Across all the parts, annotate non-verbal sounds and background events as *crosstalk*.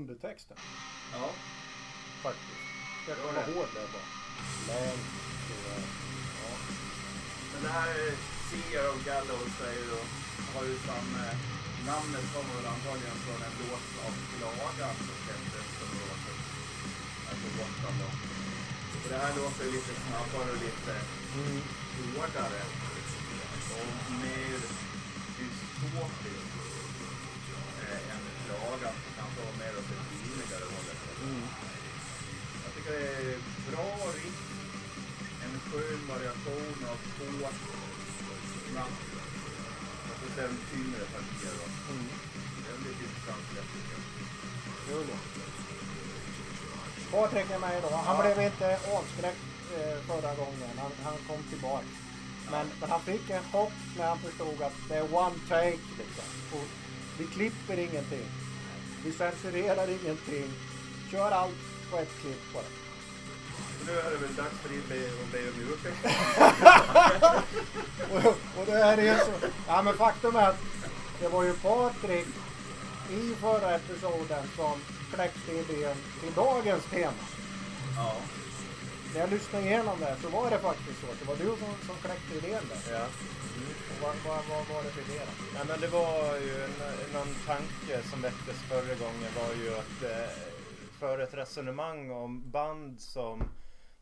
undertexten. Ja. Faktiskt. Jag kommer ihåg det bara. Eh, Ja. Men det här är Seer of Gallows är ju, har ju som eh, namnet kommer väl antagligen från en låt av Klagan som släpptes för några år sedan. Alltså Gotland då. Och det här låter lite snabbare och lite Mm. hårdare. Och mer dystopiskt eh, än Klagan var mer åt det finligare hållet. Mm. Jag tycker det är bra riff. En skön variation av hårt, snabbt och så sen tyngre partier. Då. Mm. Det är lite intressant släpp tycker jag. Jo då. Patrik är med idag. Han Ja. blev inte avskräckt eh, förra gången. Han, han kom tillbaka. Men, men han fick en chock när han förstod att det är one take. Liksom. Och vi klipper ingenting. Vi censurerar ingenting. Kör allt på ett klipp bara. Nu är det väl dags för dig be om ursäkt. Och, *laughs* och det här är så... Ja men faktum är att det var ju Patrik i förra episoden som kläckte idén till dagens tema. Ja. När jag lyssnade igenom det så var det faktiskt så. Det var du som, som kläckte idén där. Ja. Och vad, vad, vad var det för idé då? Ja, men det var ju en, någon tanke som väcktes förra gången var ju att eh, föra ett resonemang om band som,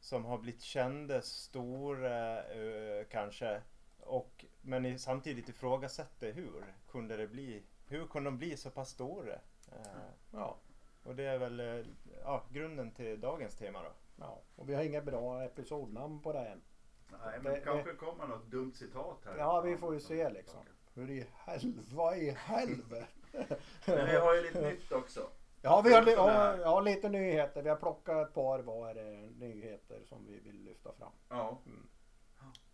som har blivit kända, stora eh, kanske. Och, men samtidigt ifrågasätta hur kunde det bli? Hur kunde de bli så pass stora? Eh, Ja, och det är väl eh, ja, grunden till dagens tema då. Ja. Och vi har inga bra episodnamn på det än. Nej, men Det- det kanske kommer något dumt citat här. Ja, vi får ju se liksom. Hur i helvete, vad i helvete? Men vi har ju lite nytt också. Ja, vi har, li- det ja, ja, lite nyheter. Vi har plockat ett par var nyheter som vi vill lyfta fram. Ja.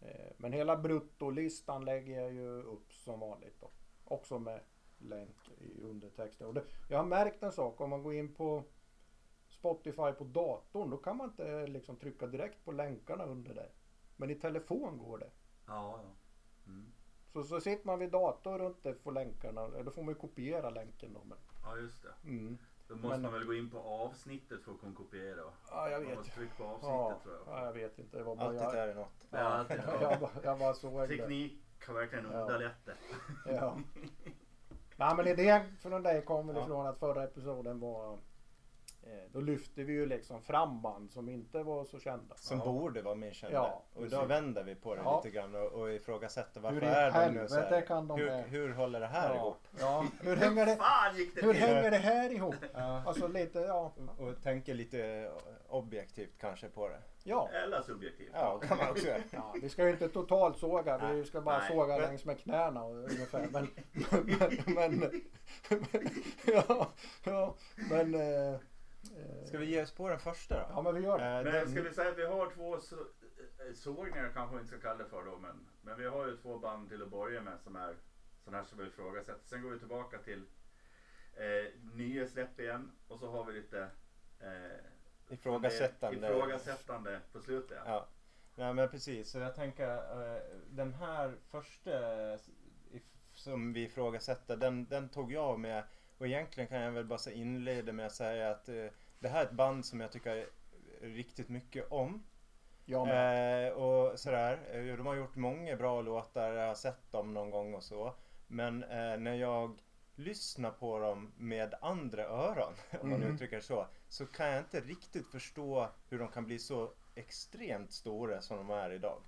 Eh, Men hela bruttolistan lägger jag ju upp som vanligt då. Också med länk i undertexten. Och det, jag har märkt en sak. Om man går in på Spotify på datorn då kan man inte liksom trycka direkt på länkarna under där. Men i telefon går det. Ja, ja. Mm. Så, så sitter man vid datorn och inte får länkarna. Då får man ju kopiera länken då. Men, Ja, just det. mm. Då måste Men- man väl gå in på avsnittet för att kunna kopiera. Ja, jag Man vet. måste trycka på avsnittet Ja, tror jag. ja, jag vet inte. Det var bara Alltid jag. är det något. Ja, alltid. *laughs* Jag, bara- jag bara såg det. Teknik har verkligen Ja. underlättat det. Ja. *laughs* Nej men idén från dig kom väl Ja. ifrån att förra episoden var eh, Då lyfte vi ju liksom fram band som inte var så kända. Som Ja. borde vara mer kända. Ja, och då vänder vi på det Ja. lite grann och, och ifrågasätter varför Hur är de nu så här? kan de hur, det? hur håller det här ja. ihop? Ja. Hur hänger det, det hur hänger det här ihop? Ja. Alltså lite ja. Och tänker lite objektivt kanske på det. Ja. Eller subjektivt. Ja, kan man också. Ja, vi ska ju inte totalt såga, vi ska bara Nej. såga Men- längs med knäna och- ungefär. Men, *laughs* men, men, *laughs* ja, ja, men, eh, eh, Ska vi ge oss på den första då? ja men vi gör det. Eh, Men ska vi säga att vi har två så, eh, sågningar kanske vi inte ska kalla det för då. Men, men vi har ju två band till att börja med som är sådana här som vi ifrågasätter. Sen går vi tillbaka till eh, nya släpp igen. Och så har vi lite eh, Ifrågasättande. ifrågasättande på slutet. Ja. Ja. Nej men precis, så jag tänker eh, den här första eh, som vi ifrågasätter, den, den tog jag med. Och egentligen kan jag väl bara inleda med att säga att eh, det här är ett band som jag tycker riktigt mycket om. Jag med. Eh, och sådär. Eh, De har gjort många bra låtar, jag har sett dem någon gång och så. Men eh, när jag lyssnar på dem med andra öron, *laughs* om man Mhm. uttrycker det så, så kan jag inte riktigt förstå hur de kan bli så extremt stora som de är idag.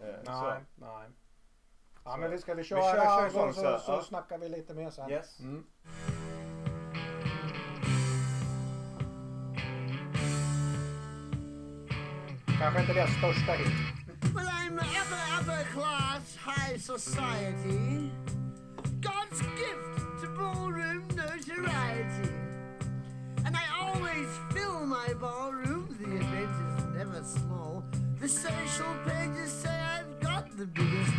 Eh, Nej, så. nej. Ja men vi ska vi Vi köra kör- kör och så, så, så, så ja. snackar vi lite mer sen. Yes. Mm. Kanske inte deras största hit. Well, I'm upper, upper class, high society. God's gift to ballroom notoriety. And I always fill my ballroom, the event is never small. The social pages say I've got the biggest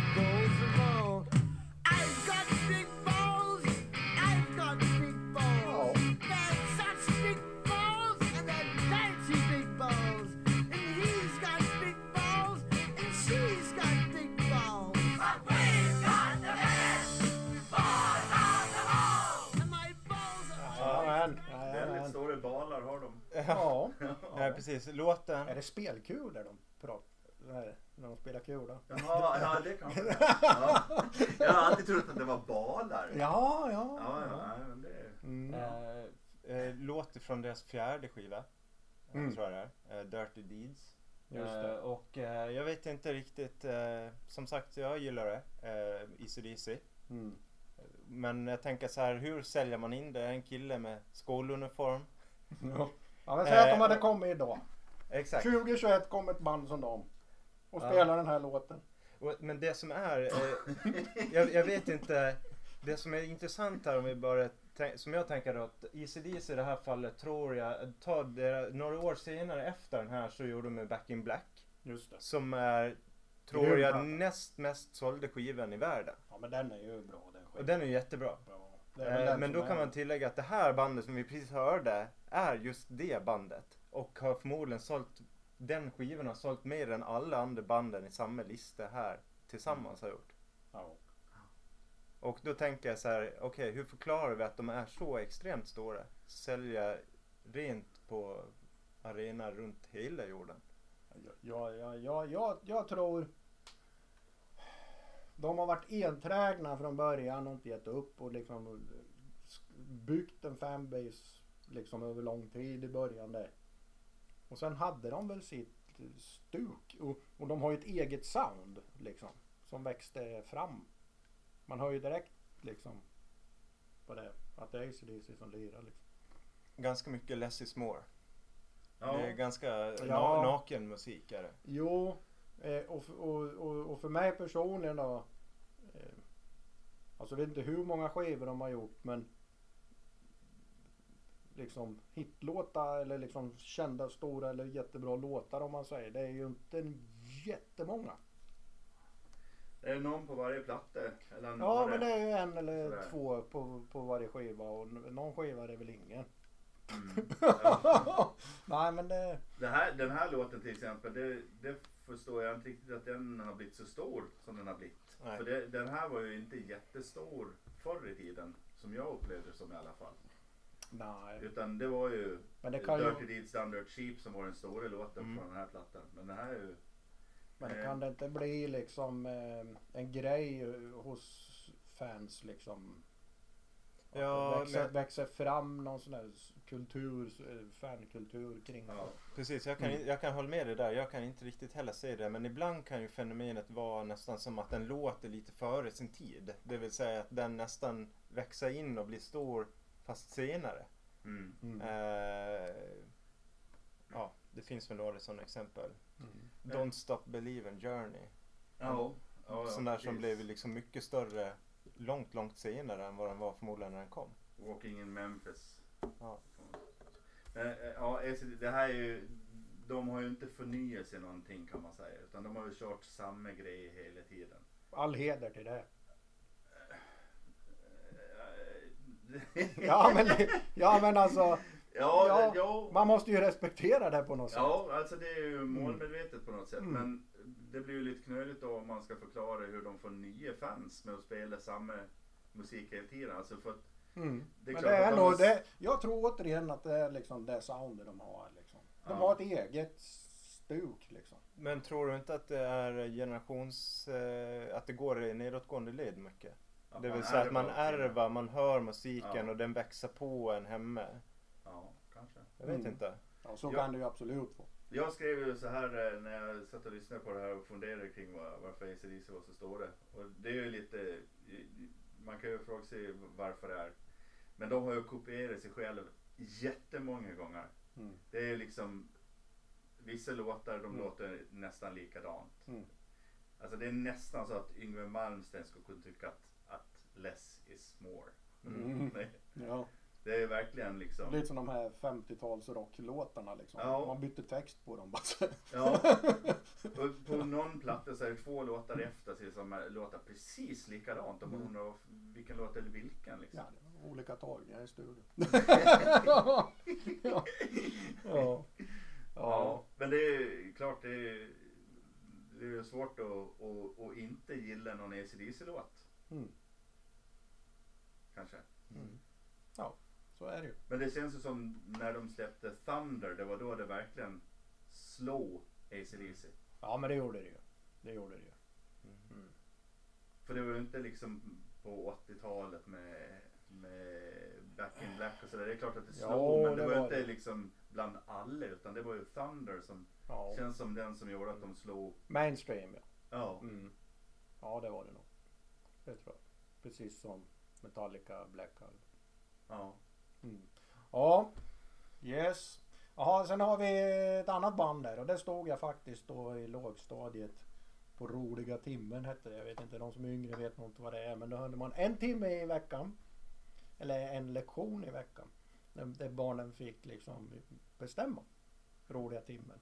Ja. Ja, precis. Låten. Är det spelkulor de pratar? Nej, när de spelar kula? Jaha, ja det kanske det *laughs* ja. Jag har alltid trott att det var balar. Ja, ja. Ja, ja, det... Mm. Eh, eh, låt från deras fjärde skiva. eh, Mm. Tror jag det är. Eh, Dirty Deeds. Just det. Eh, och eh, jag vet inte riktigt. Eh, som sagt, jag gillar det. Eh, Easy Deasy. Mm. Men jag tänker så här, hur säljer man in det? En kille med skoluniform. Ja. Ja, men säg att de Eh, hade kommit idag. Exakt. 2021 kom ett band som dem. Och Ja. spelar den här låten. Och, men det som är, eh, *laughs* jag, jag vet inte, det som är intressant här om vi bara, tänk- som jag tänker då, att ECDC i det här fallet tror jag, det, några år senare efter den här så gjorde de Back in Black. Just det. Som är, tror jag, näst mest sålde skivan i världen. Ja men den är ju bra den Och skivan. den är ju jättebra. Ja, väl Eh, men då kan man tillägga att det här bandet som vi precis hörde är just det bandet. Och har förmodligen sålt, den skivan har sålt mer än alla andra banden i samma lista här tillsammans har gjort. Ja. Och då tänker jag så här, okej hur förklarar vi att de är så extremt stora? Sälja rent på arenor runt hela jorden. Ja, ja, ja, ja, jag tror de har varit enträgna från början och inte gett upp och liksom byggt en fanbase liksom över lång tid i början där. Och sen hade de väl sitt stuk och, och de har ju ett eget sound liksom som växte fram. Man hör ju direkt liksom på det att det är ACDC som lirar liksom. Ganska mycket less is more. Ja. Det är ganska na- Ja. naken musik är det. Jo, eh, och, och, och, och för mig personligen då. Eh, alltså jag vet inte hur många skivor de har gjort men liksom hitlåtar eller liksom kända stora eller jättebra låtar om man säger. Det är ju inte en jättemånga. Är det någon på varje platta? Eller Ja men det är ju en eller Sådär. två på, på varje skiva och någon skiva är det väl ingen. Mm. *laughs* Ja. Nej men det, Det här, den här låten till exempel, det, det förstår jag inte riktigt att den har blivit så stor som den har blivit. Nej. För det, den här var ju inte jättestor förr i tiden, som jag upplevde som i alla fall. nej. Utan det var ju Men det kan ju- Dirty Deeds Done Dirt Cheap som var den stora låten Mm. från den här plattan. Men den här är ju... Men Eh. kan det inte bli liksom eh, en grej eh, hos fans liksom? Ja, växer, men- växer fram någon sån här kultur, fankultur kring Ja. det. Precis, jag kan, Mm. jag kan hålla med dig där. Jag kan inte riktigt heller se det. Men ibland kan ju fenomenet vara nästan som att den låter lite före sin tid. Det vill säga att den nästan växer in och blir stor fast senare. Mm. Mm. Eh, ja, det finns väl några sådana exempel. Mm. Don't Stop Believin' Journey. Ja, ja, Sån där som blev liksom mycket större långt, långt senare än vad den var förmodligen när den kom. Walking in Memphis. Ja. Men, eh, ja, AC/DC, det här är ju, de har ju inte förnyat sig någonting kan man säga. Utan de har ju kört samma grej hela tiden. All heder till det. Eh, Ja men, ja, men alltså, *laughs* ja, Ja, ja, man måste ju respektera det på något sätt. ja, alltså det är ju målmedvetet på något sätt. Mm. Men det blir ju lite knöligt då om man ska förklara hur de får nya fans med att spela samma musik hela tiden. Alltså för att Mm. Det är men klart det är har- det, jag tror återigen att det är liksom det soundet de har. Liksom. De Ja. har ett eget stuk liksom. Men tror du inte att det är generations... Eh, att det går i nedåtgående led mycket? att Det vill säga att man ärvar, man hör musiken Ja. och den växer på en hemma. Ja, kanske. Jag vet Mm. inte. Ja, så Ja. kan det ju absolut vara. Jag skrev ju så här eh, när jag satt och lyssnade på det här och funderade kring var, varför AC/DC var så stora. Och det är ju lite, man kan ju fråga sig varför det är. Men de har ju kopierat sig själv jättemånga gånger. Mm. Det är liksom vissa låtar de Mm. låter nästan likadant. Mm. Alltså det är nästan så att Yngwie Malmsteen skulle kunna tycka att, att less is more. Mm. *laughs* Ja. Det är verkligen liksom. Lite som de här 50-tals rocklåtarna liksom. Ja. Man bytte text på dem bara. Ja. *laughs* Och på någon platta så är det två låtar efter sig som låter precis likadant. Och man Mm. undrar vilken låt eller vilken liksom. Ja, det var olika tagningar i studion. ja. *laughs* Ja. Ja. Ja, men det är klart det är, det är svårt att, att, att inte gilla någon ACDC-låt. Mm. Kanske. Mm. Ja, så är det ju. Men det känns ju som när de släppte Thunder, det var då det verkligen slog ACDC. Ja, men det gjorde det ju. Det gjorde det ju. Mm. För det var ju inte liksom på 80-talet med, med Back in Black och sådär. Det är klart att det Ja, slog men det, det var var inte det. liksom bland alla utan det var ju Thunder som Ja. känns som den som gjorde att de slog. Mainstream ja. Ja. Mm. Ja, det var det nog. Det tror jag. Precis som Metallica Black Album. ja. Mm. Ja, yes. Jaha, sen har vi ett annat band där och det stod jag faktiskt då i lågstadiet på roliga timmen hette det. Jag vet inte, de som är yngre vet nog inte vad det är men då hade man en timme i veckan. Eller en lektion i veckan. Där, barnen fick liksom bestämma roliga timmen.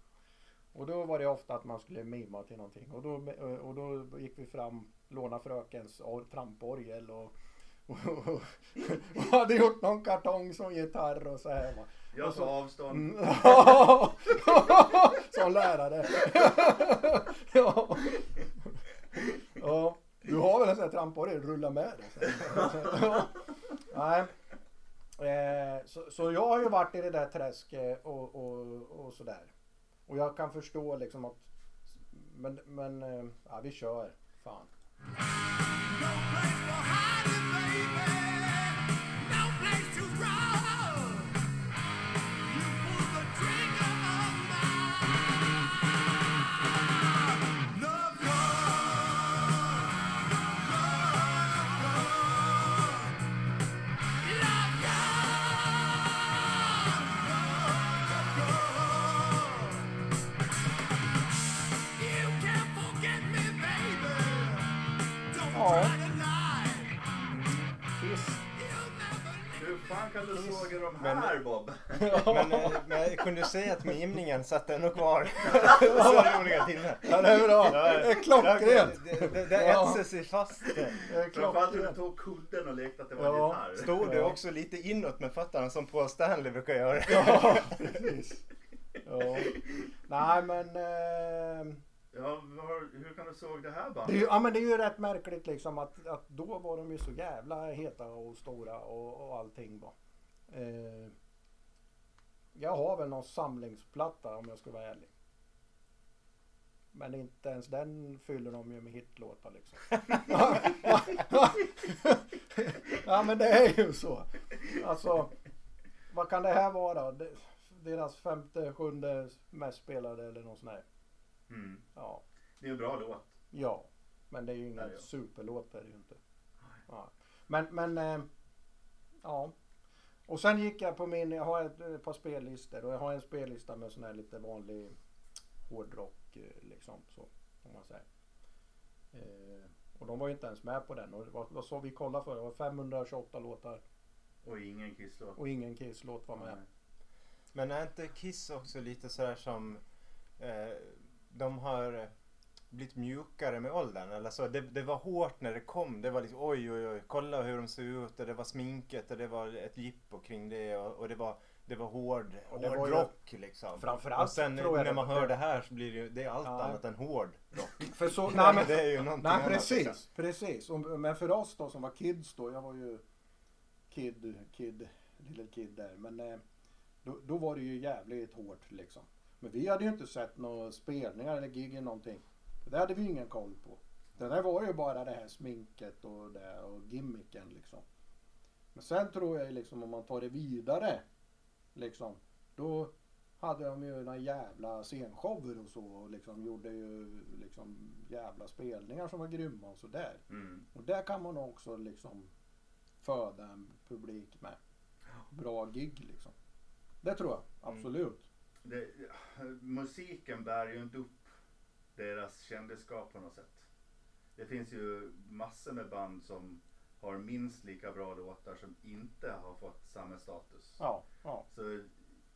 Och då var det ofta att man skulle mima till någonting och då, och då gick vi fram, låna frökens tramporgel och, och, och, och hade gjort någon kartong som gitarr och så här va. Jag Och så- tar avstånd. Mm. *laughs* Som lärare. *laughs* ja. ja. Du har väl en sån här tramporgel, rulla med dig. *laughs* Ja. Nej. Eh, så, så jag har ju varit i det där träsket och, och, och sådär. Och jag kan förstå liksom att men, men eh, ja, vi kör. Fan. No place for hiding, baby. De Men- här Bob? Men, eh, *laughs* men jag kunde se att mimningen satt ändå kvar. *laughs* Så roliga timmar. Ja, det är bra. Det är klockrent. Det, det, etsar sig fast. Framförallt hur du tog kudden och lekte att det var Ja. en gitarr. Stod du också lite inåt med fötterna som Paul Stanley brukar göra? Ja, *laughs* precis. Ja. Nej men. Eh, Ja, var, hur kan du såg det här det, är bandet? ju, ja men det är ju rätt märkligt liksom att, att då var de ju så jävla heta och stora och, och allting va. Eh, jag har väl någon samlingsplatta om jag ska vara ärlig. Men inte ens den fyller de ju med hitlåtar liksom. *laughs* ja men det är ju så. Alltså. Vad kan det här vara? Deras femte, sjunde mest spelade eller något sånt där. Mm. Ja. Det är en bra låt. Ja, men det är ju ingen superlåt är det ju inte. Ja. Men, men eh, ja. Och sen gick jag på min, jag har ett, ett par spellistor och jag har en spellista med sån här lite vanlig hårdrock eh, liksom så. Om man säger. Eh, och de var ju inte ens med på den och det var, vad så vi kollade för, det var 528 låtar Och ingen Kiss-låt. och ingen Kiss-låt var med. Nej. Men är inte Kiss också lite sådär som eh, de har eh, blivit mjukare med åldern? Eller så. Det, det var hårt när det kom. Det var liksom oj oj oj, kolla hur de ser ut och det var sminket och det var ett jippo kring det och, och det var det var hård, Och det hård var rock liksom. Framförallt och sen tror jag när det- man hör det här så blir det ju, det är allt Ja. annat än hård rock. *laughs* För så, *laughs* Nej, men det är ju någonting Nej annat, precis, liksom. precis. Och, men för oss då som var kids då, jag var ju kid, kid, lille kid där. Men eh, då, då var det ju jävligt hårt liksom. Men vi hade ju inte sett några spelningar eller gig eller någonting. Det hade vi ingen koll på. Det där var ju bara det här sminket och, det, och gimmicken liksom. Men sen tror jag liksom om man tar det vidare. Liksom. Då hade de ju några jävla scenshower och så och liksom gjorde ju liksom jävla spelningar som var grymma och sådär. Mm. Och där kan man också liksom föda en publik med. Bra gig liksom. Det tror jag absolut. det, musiken bär ju inte upp deras kändisskap på något sätt. Det finns ju massor med band som har minst lika bra låtar som inte har fått samma status. Ja, ja, Så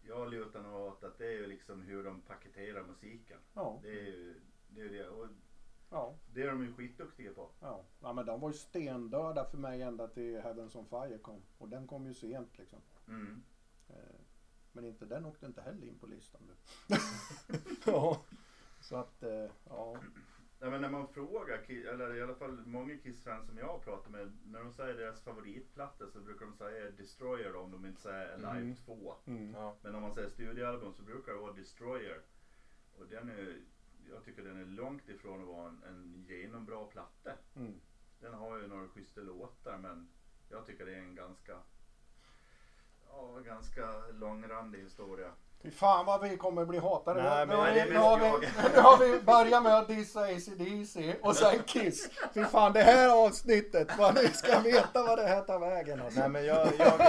jag lutar nog åt att det är ju liksom hur de paketerar musiken. ja, Det är ju det. Är det. Och ja. det är de ju skitduktiga på. Ja. ja, men de var ju stendöda för mig ända till Heavens on Fire kom. Och den kom ju sent liksom. Mm. Eh, Men inte, den åkte inte heller in på listan nu. *laughs* *laughs* ja. Så att, eh, ja. Ja, men när man frågar, eller i alla fall många Kiss-fans som jag har pratat med, när de säger deras favoritplatta så brukar de säga Destroyer om de inte säger Alive Mm. 2. Mm. Ja. Men om man säger studioalbum så brukar det vara Destroyer. Och den är, jag tycker den är långt ifrån att vara en, en genombra platta. Mm. Den har ju några schyssta låtar men jag tycker det är en ganska, ja, ganska långrandig historia. Fy fan vad vi kommer bli hatade. Nej, nu, har vi, nu, har vi, nu har vi börjat med att dissa ACDC och sen Kiss. Fy fan det här avsnittet, vad ni ska veta vad det här tar vägen alltså. Nej men jag, jag,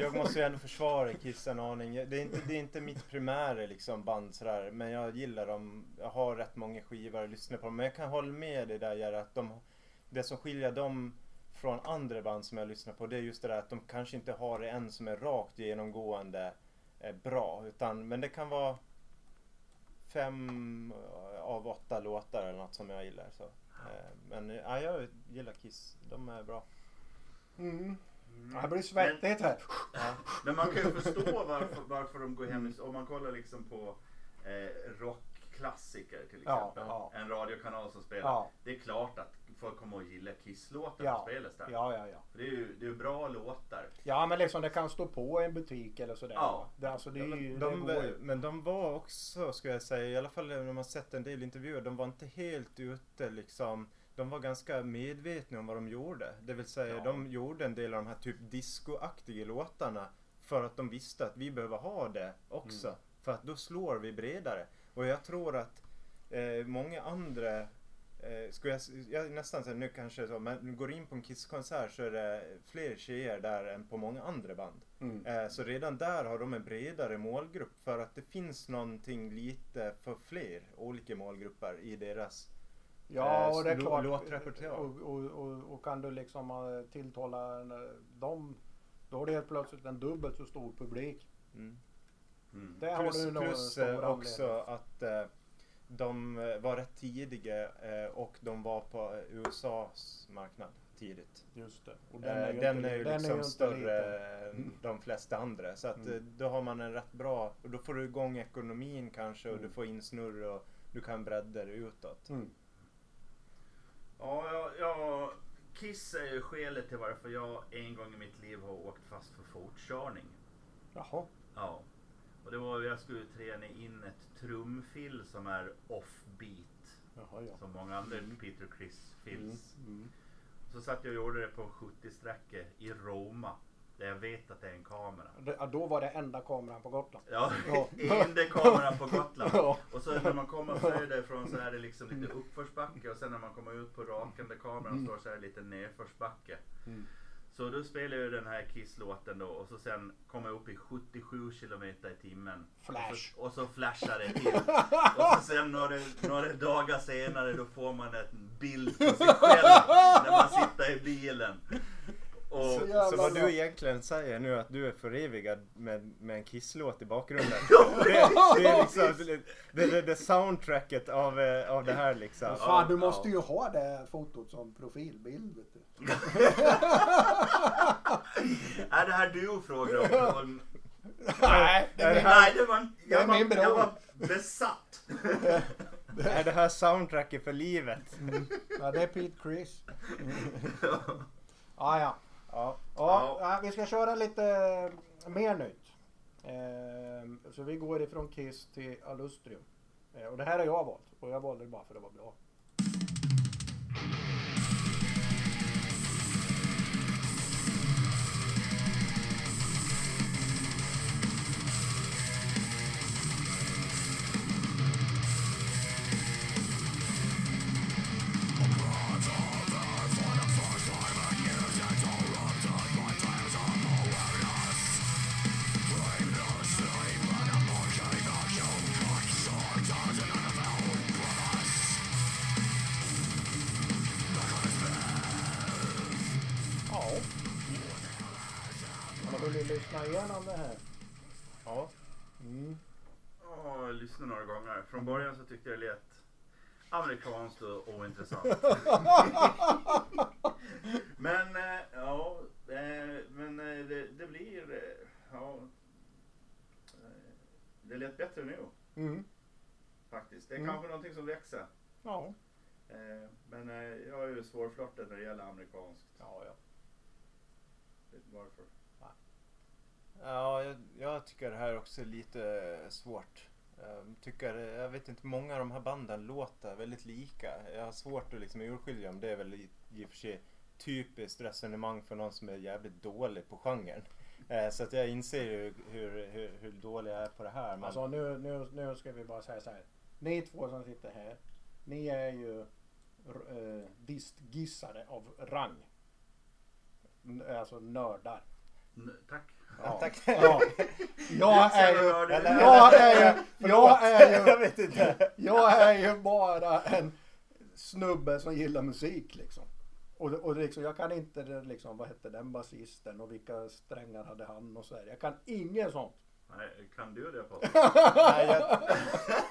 jag måste ju ändå försvara Kiss en aning. Det är inte, det är inte mitt primära liksom band sådär. Men jag gillar dem. Jag har rätt många skivor och lyssnar på dem. Men jag kan hålla med dig där Jerry, att de, det som skiljer dem från andra band som jag lyssnar på det är just det där att de kanske inte har en som är rakt genomgående eh, bra. Utan, men det kan vara fem av åtta låtar eller något som jag gillar. Så. Eh, Men ja, jag gillar Kiss. De är bra. Mm. Det blir svettigt här. Ja. Men man kan ju förstå varför, varför de går hem. Om man kollar liksom på eh, rockklassiker till Ja, exempel. ja. En radiokanal som spelar. Ja. Det är klart att folk kommer att gilla Kiss-låtar Ja. som spelas där. Ja, ja, ja. För det är ju det är bra låtar. Ja men liksom det kan stå på i en butik eller sådär. Ja. Det, alltså, det är ju, De, det går ju. men de var också, ska jag säga, i alla fall när man sett en del intervjuer, de var inte helt ute liksom. De var ganska medvetna om vad de gjorde. Det vill säga, Ja. de gjorde en del av de här typ discoaktiga låtarna för att de visste att vi behöver ha det också. Mm. För att då slår vi bredare. Och jag tror att eh, många andra Eh, skulle jag, jag nästan säga nu kanske så, men går in på en Kiss-konsert så är det fler tjejer där än på många andra band. Mm. Eh, Så redan där har de en bredare målgrupp för att det finns någonting lite för fler olika målgrupper i deras Ja, eh, och det är klart. låtrepertoar. Och, och, och, och kan du liksom tilltala dem, då har du helt plötsligt en dubbelt så stor publik. Mm. Mm. Det har Plus, du nog en plus också anledning. att de eh, var rätt tidiga eh, och de var på eh, USAs marknad tidigt. Just det. Och Den är ju, den är ju den är liksom inte större liten. än de flesta andra. Så att Mm. då har man en rätt bra, och då får du igång ekonomin kanske och Mm. du får in snurr och du kan bredda det utåt. Mm. Ja, ja, ja, Kiss är ju skälet till varför jag en gång i mitt liv har åkt fast för fortkörning. Jaha. Ja. Och det var jag skulle träna in ett trumfill som är offbeat. Jaha, ja. Som många andra Peter Criss Mm. fills. Mm. Så satt jag och gjorde det på en 70-sträcka i Roma. Där jag vet att det är en kamera. Det- ja, Då var det enda kameran på Gotland. Ja, Ja. *laughs* enda kameran på Gotland. Ja. Och så när man kommer söderifrån så är det liksom lite uppförsbacke och sen när man kommer ut på rakande kameran står så är det lite nedförsbacke. Mm. Så då spelar jag den här Kiss-låten då och så sen kommer jag upp i 77 kilometer i timmen. Flash. Och så, och så flashar det till. Och så sen några, några dagar senare då får man en bild på sig själv när man sitter i bilen. Och, Så Så vad bra. du egentligen säger nu att du är förevigad med, med en kisslåt i bakgrunden. *laughs* Det, det är liksom det, det, det, det soundtracket av, eh, av det här liksom. Fan, du måste ju ha det fotot som profilbild. Vet du. *laughs* är det här du frågar om? Nej, det är min, Nej, det var en- Det är jag, var, min bror. jag var besatt. *laughs* Är det här soundtracket för livet? ja, det är Pete Chris. Ah, ja. Ja. Ja, ja, vi ska köra lite mer nytt. Eh, så vi går ifrån Kiss till Alustrium. Eh, och det här har jag valt. Och jag valde det bara för att det var bra. Igenom det här. Ja. Mm. Ja, jag lyssnade några gånger. Från början så tyckte jag det lät amerikanskt och ointressant. *laughs* men eh, ja, eh, men eh, det, det blir, eh, ja, eh, det lät bättre nu Mm. faktiskt. Det är Mm. kanske någonting som växer. Ja. Eh, men jag är ju svårflörtad när det gäller amerikanskt. Ja, ja. Vet varför. Ja, jag, jag tycker det här också är lite svårt. Jag, tycker, jag vet inte, många av de här banden låter väldigt lika. Jag har svårt att liksom urskilja om det är väl i, i och för sig typiskt resonemang för någon som är jävligt dålig på genren. Eh, så att jag inser ju hur, hur, hur dålig jag är på det här. Men, Alltså nu, nu, nu ska vi bara säga så här. Ni två som sitter här. Ni är ju uh, distgissare av rang. N- Alltså nördar. N- tack. Ja, tack. Ja. Jag är ju... Jag är ju... Jag är jag ju... vet inte. Jag är ju bara en snubbe som gillar musik liksom. Och, och liksom, jag kan inte liksom, vad hette den basisten och vilka strängar hade han och så här. Jag kan inget sånt. Nej, kan du det Patrik? *laughs* Nej, jag,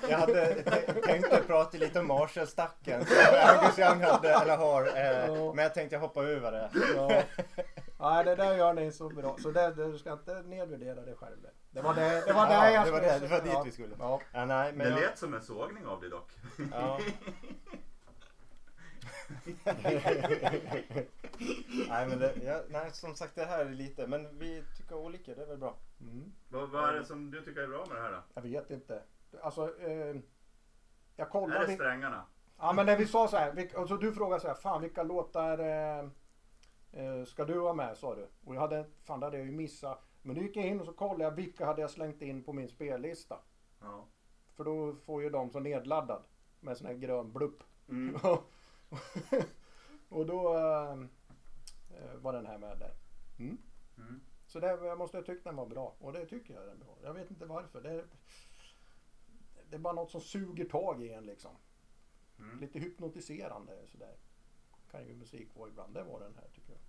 jag hade t- tänkte prata lite om Marshallstacken som Angus Young hade, eller har. Eh, Ja. men jag tänkte jag hoppar över det. Ja. Nej, det där gör ni så bra. Så det, du ska inte nedvärdera dig själv. Det var det, det, var Ja, det jag det var det- det var dit vi skulle. Ja. Ja, nej, men Det jag, lät som en sågning av dig dock. ja. *laughs* nej, men det, ja, nej, som sagt det här är lite, men vi tycker olika, det är väl bra. Mm. Vad, vad är det som du tycker är bra med det här då? Jag vet inte. Alltså, eh, jag Är kollade. det strängarna? Ja men när vi sa så här, vilka, alltså du frågade så här, fan vilka låtar eh, eh, ska du vara med sa du? Och jag hade, fan det hade jag ju missat. Men då gick jag in och så kollade jag vilka hade jag slängt in på min spellista. Ja. För då får ju de så nedladdad med sån här grön blupp. Mm. *laughs* och då eh, eh, var den här med där. Mm. Mm. Så det, jag måste ha tyckt den var bra. Och det tycker jag den är bra. Jag vet inte varför. Det, det är bara något som suger tag i en liksom. Mm. Lite hypnotiserande sådär. Kan ju musik vara ibland. Det var den här tycker jag.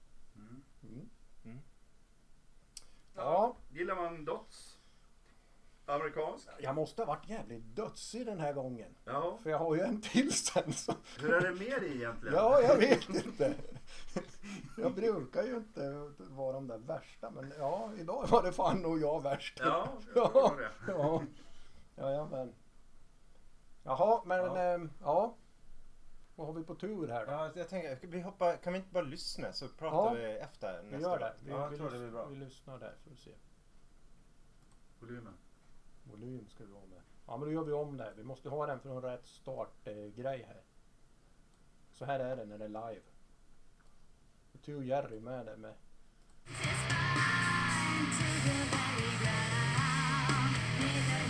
Mm. Mm. Mm. Ja, Gillar man Dots? Amerikansk? jag måste ha varit jävligt dödsig den här gången. Ja. För jag har ju en till sen. Så. Hur är det med dig egentligen? Ja, jag vet inte. Jag brukar ju inte vara de där värsta. Men ja, idag var det fan nog jag värst. Ja, jag förstår det. ja. Ja, ja, men. Jaha, men Ja. ja. ja. Vad har vi på tur här då? Ja, jag tänker, vi hoppar, kan vi inte bara lyssna så pratar Ja. vi efter vi nästa gör det. gång? Vi, ja, jag vi, tror det blir bra. vi lyssnar där för att se. Volymen. Volym ska vi ha med. Ja men då gör vi om det här. Vi måste ha den från rätt startgrej här. Så här är det när det är live. Då tog Jerry med det med. Det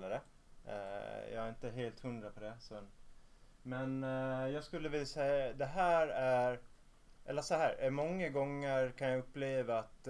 det. Eh, jag är inte helt hundra på det. Så. Men eh, jag skulle vilja säga det här är, eller så här, eh, många gånger kan jag uppleva att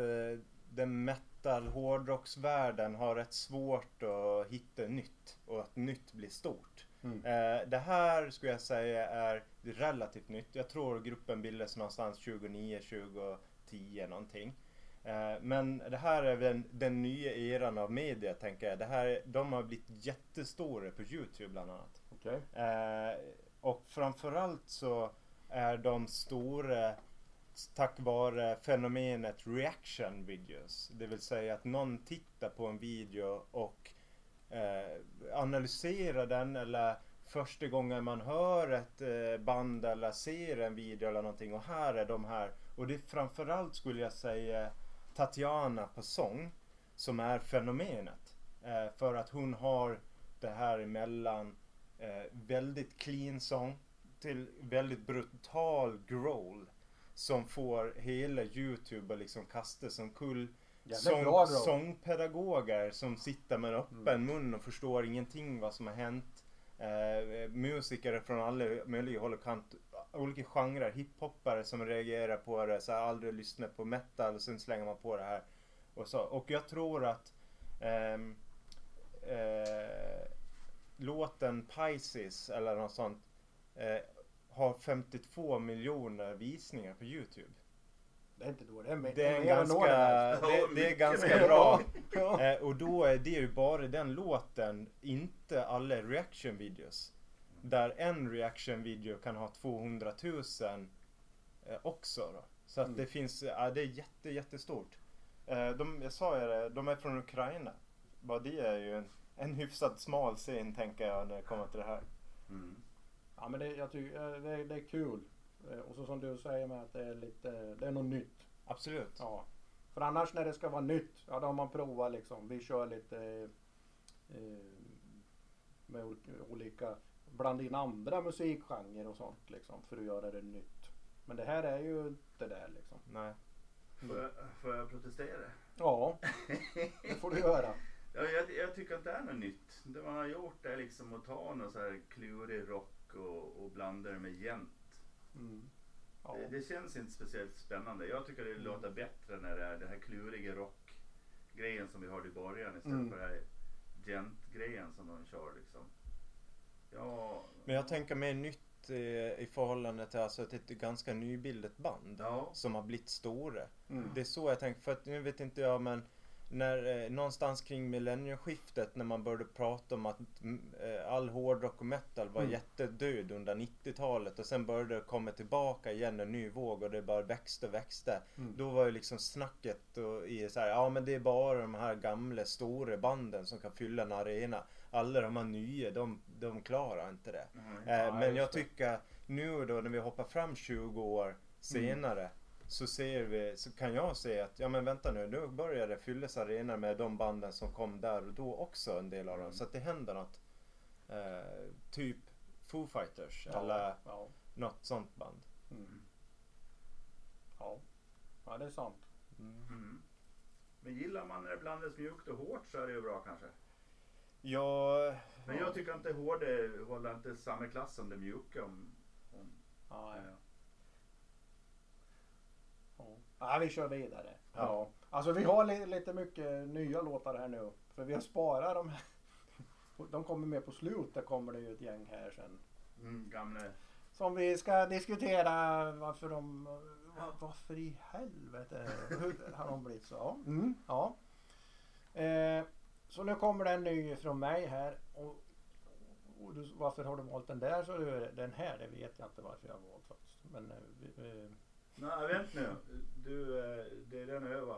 den metal hårdrocksvärlden har rätt svårt att hitta nytt och att nytt blir stort. Mm. Det här skulle jag säga är relativt nytt. Jag tror gruppen bildades någonstans 2009, 2010 någonting. Eh, Men det här är den, den nya eran av media tänker jag. Det här, de har blivit jättestora på Youtube bland annat. Okej. Eh, och framförallt så är de stora tack vare fenomenet reaction videos. Det vill säga att någon tittar på en video och eh, analyserar den eller första gången man hör ett eh, band eller ser en video eller någonting och här är de här. Och det är framförallt skulle jag säga Tatiana på sång som är fenomenet. Eh, för att hon har det här emellan eh, väldigt clean sång till väldigt brutal growl. Som får hela Youtube att liksom kasta som kull sång, sångpedagoger som sitter med öppen Mm. mun och förstår ingenting vad som har hänt. Eh, musiker från alla möjliga håll och kant. Olika genrer. Hiphoppare som reagerar på det. Så här, aldrig lyssnat på metal och sen slänger man på det här. Och, så. och jag tror att ehm, eh, låten Pisces eller något sånt eh, har 52 miljoner visningar på Youtube. Det är inte dåligt. Det är, mer- Det är, en ganska, *laughs* det, det är ganska bra. Eh, och då är det ju bara den låten, inte alla reaction videos. Där en reaction video kan ha 200 000 eh, också då. Så att Mm. det finns, ja, det är jätte, jättestort. Eh, de, jag sa ju det, de är från Ukraina. Bara det är ju en, en hyfsat smal scen tänker jag när det kommer till det här. Mm. Ja men det, jag tycker, eh, det, det är kul. Och så som du säger med att det är lite, det är något nytt. Absolut. Ja. För annars när det ska vara nytt, ja då har man provat liksom. Vi kör lite eh, med ol- olika, blanda in andra musikgenrer och sånt liksom för att göra det nytt. Men det här är ju inte det liksom. Nej. Får, jag, får jag protestera? Ja, det får du göra. *laughs* Ja, jag, jag tycker att det är något nytt. Det man har gjort är liksom att ta någon så här klurig rock och, och blanda det med gent. Mm. Ja. Det, det känns inte speciellt spännande. Jag tycker det Mm. låter bättre när det är den här kluriga rockgrejen som vi hörde i början istället Mm. för den här gent-grejen som de kör liksom. Ja, Men jag tänker mer nytt eh, i förhållande till alltså ett, ganska nybildat band. Ja. Som har blivit stora. Mm. Det är så jag tänker, för att nu vet inte jag men när, eh, någonstans kring millennieskiftet när man började prata om att mm, eh, all hårdrock och metal var Mm. jättedöd under 90-talet och sen började det komma tillbaka igen en ny våg och det bara växte och växte. Mm. Då var ju liksom snacket och i så här, ja men det är bara de här gamla stora banden som kan fylla en arena. Alla de här nya, de, de klarar inte det. Nej. Eh, men jag tycker nu då när vi hoppar fram 20 år senare så ser vi, så kan jag se att ja men vänta nu, nu börjar det fyllas arenor med de banden som kom där och då också en del av dem. Mm. Så att det händer något. Eh, typ Foo Fighters Ja, eller ja. något sånt band. Mm. Ja. ja, det är sant. Mm. Men gillar man när det blandas mjukt och hårt så är det ju bra kanske. Ja, Men jag tycker inte hårda håller inte samma klass som det mjuka. Om, om, Ja, ja. ja. Ja. ja, vi kör vidare. Ja. Alltså vi har li- lite mycket nya låtar här nu. För vi har sparat de här. De kommer med på slutet kommer det ju ett gäng här sen. Mm, gamla. Som vi ska diskutera varför de... va- Varför i helvete hur har de blivit så? Mm, ja. Eh, så nu kommer det en ny från mig här. Och, och du, varför har du valt den där? Så du, den här, det vet jag inte varför jag har valt faktiskt. Men, eh, Nej, vänt nu. Du, eh, det är den över.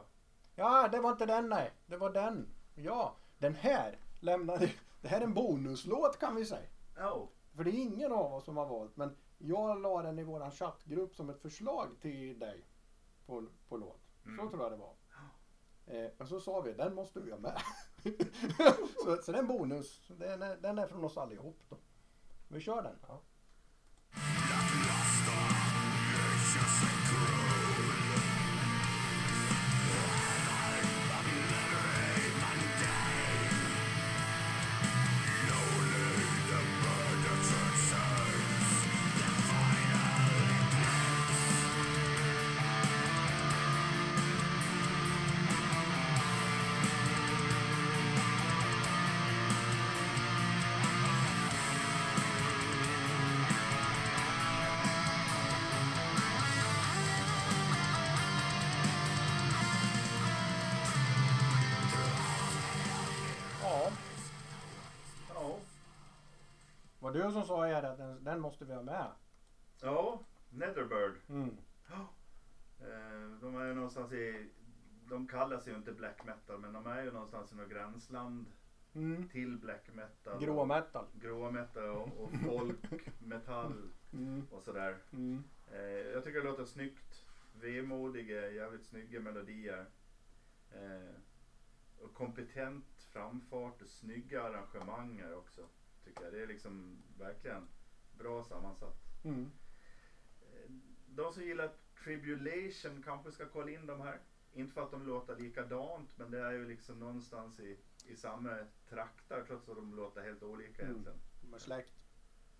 Ja, det var inte den nej. Det var den. Ja, den här lämnade... Det här är en bonuslåt kan vi säga. Oh. För det är ingen av oss som har valt. Men jag la den i våran chattgrupp som ett förslag till dig. På, på låt. Så Mm. tror jag det var. Eh, men så sa vi, den måste vi ha med. *laughs* så, så det är en bonus. Den är, den är från oss allihop då. Vi kör den. Ja. ja. Du som sa er att den, den måste vi ha med? Ja, Netherbird. Mm. *gasps* Eh, de är ju någonstans i, de kallas ju inte black metal men de är ju någonstans i något gränsland Mm. till black metal. Grå metal. Grå metal och, och *laughs* folk, metall Mm. och sådär. Mm. Eh, jag tycker det låter snyggt. Vemodiga, jävligt snygga melodier. Eh, och kompetent framfart och snygga arrangemang också. Tycker jag. Det är liksom verkligen bra sammansatt. Mm. Eh, De som gillar Tribulation kanske ska kolla in de här. Inte för att de låter likadant men det är ju liksom någonstans i, i samma trakter trots att de låter helt olika Mm. egentligen. De är släkt.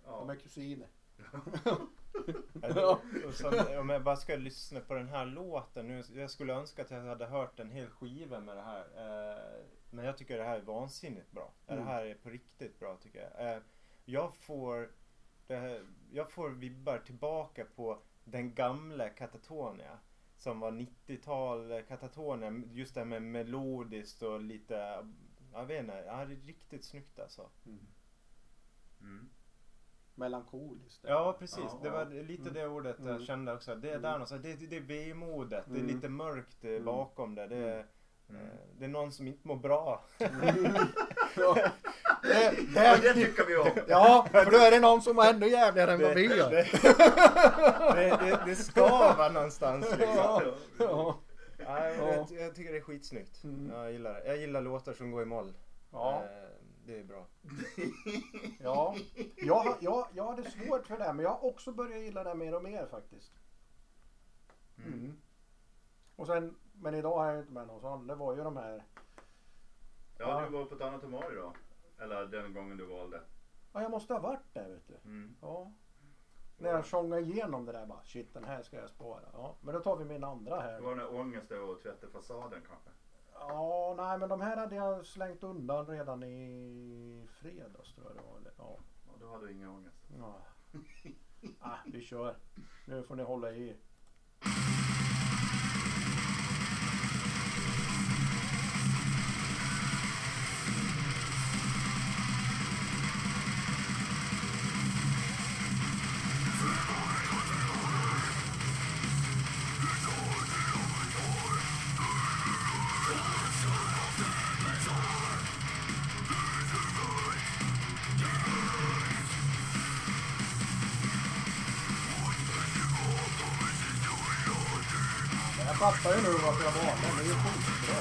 Ja. De är kusiner. *laughs* Och sen, om jag bara ska lyssna på den här låten nu. Jag skulle önska att jag hade hört en hel skiva med det här. Eh, men jag tycker det här är vansinnigt bra. Mm. Det här är på riktigt bra tycker jag. Eh, jag får det här, jag får vibbar tillbaka på den gamla Katatonia. Som var 90-tal Katatonia. Just det här med melodiskt och lite, jag vet inte, ja, det är riktigt snyggt alltså. Mm. Mm. Melankoliskt. Ja precis, Ja. det var lite Mm. det ordet jag Mm. kände också. Det är Mm. där någonstans, det, det, det är vemodet, det är Mm. lite mörkt eh, Mm. bakom det. Det är, Mm. det är någon som inte mår bra. *laughs* Ja. Det, det det, tycker vi om! ja, för då är det någon som är ännu jävligare än vad vi det, gör. det, det, det, det skavar någonstans liksom. Ja. Ja. Ja. jag, jag tycker det är skitsnyggt. Mm. Jag, gillar det. jag gillar låtar som går i moll. Ja. Eh, Det är bra. Ja, jag, har- jag, jag hade svårt för det men jag har också börjat gilla det mer och mer faktiskt. Mm. Och sen, men idag har jag inte med någon sån. Det var ju de här. Ja, du var på ett annat humör idag. Eller den gången du valde. Ja, jag måste ha varit där vet du. Mm. Ja. När jag sjungade igenom det där bara, shit den här ska jag spara. Ja, men då tar vi min andra Det här. var den där ångest över att tvätta fasaden kanske. Ja, nej men de här hade jag slängt undan redan i fredags tror jag det var. Eller, Ja. Ja, då hade du ingen ångest. Ja. *laughs* Ah, vi kör. Nu får ni hålla i. fattar ju nu varför jag valde. Det är ju skitbra.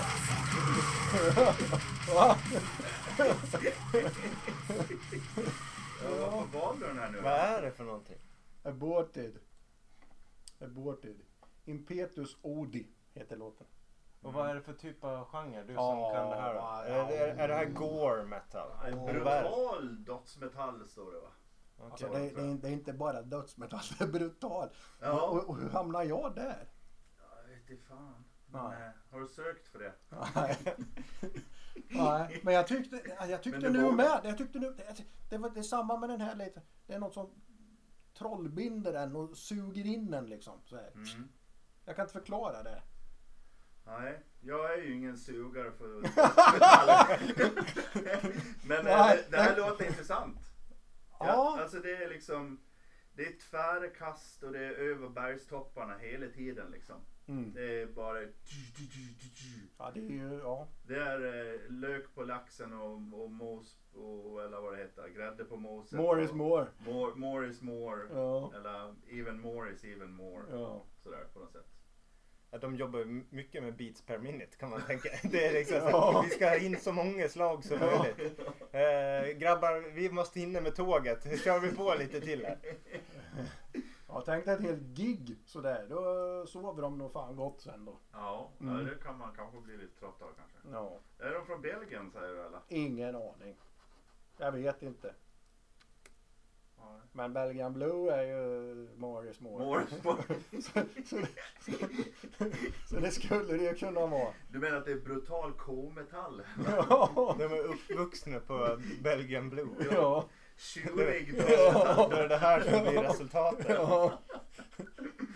Va? Ja, varför valde du den här nu? Vad är det för någonting? Aborted. Aborted. Impetus Odi heter låten. Och vad är det för typ av genre? Du som Ja, kan det här då? ja, är, det- är, det här gore metal? Och brutal dödsmetall står det va? Okej. Alltså det, det, är, det är inte bara dödsmetall, det är brutal. Ja. Och, och, och hur hamnar jag där? Inte fan. Nej. Men, eh, har du sökt för det? Nej. *laughs* Nej, men jag tyckte, jag tyckte nu vågar. med. Jag tyckte nu, det, var, det är samma med den här lite. Det är något som trollbinder en och suger in en liksom. Så. Mm. Jag kan inte förklara det. Nej, jag är ju ingen sugare för *laughs* Men Nej, det, här låter intressant. Ja, Ja. Alltså det är liksom Det är tvära kast och det är över bergstopparna hela tiden liksom. Mm. Det är bara Ja, det är ju, ja. Det är eh, lök på laxen och, och mos och, eller vad det heter, grädde på moset. More is more. More, more is more. Ja. Eller even more is even more. Ja. Sådär på något sätt. Ja, de jobbar mycket med beats per minute kan man tänka. *laughs* Det är liksom så, Ja. Vi ska ha in så många slag som Ja. möjligt. Eh, grabbar, vi måste hinna med tåget. Kör vi på lite till här. *laughs* Ja, tänk dig ett helt gig sådär. Då sover de nog fan gott sen då. Ja, Mm. det kan man kanske bli lite trött av kanske. Ja. Är de från Belgien säger du eller? Ingen aning. Jag vet inte. Ja. Men Belgian Blue är ju more is more. More is more. så, så, så, så det skulle det ju kunna vara. Du menar att det är brutal K-metall? Ja. De är uppvuxna på Belgian Blue. Ja. Tjurig *laughs* Ja. Då är det här som blir resultatet. Ja.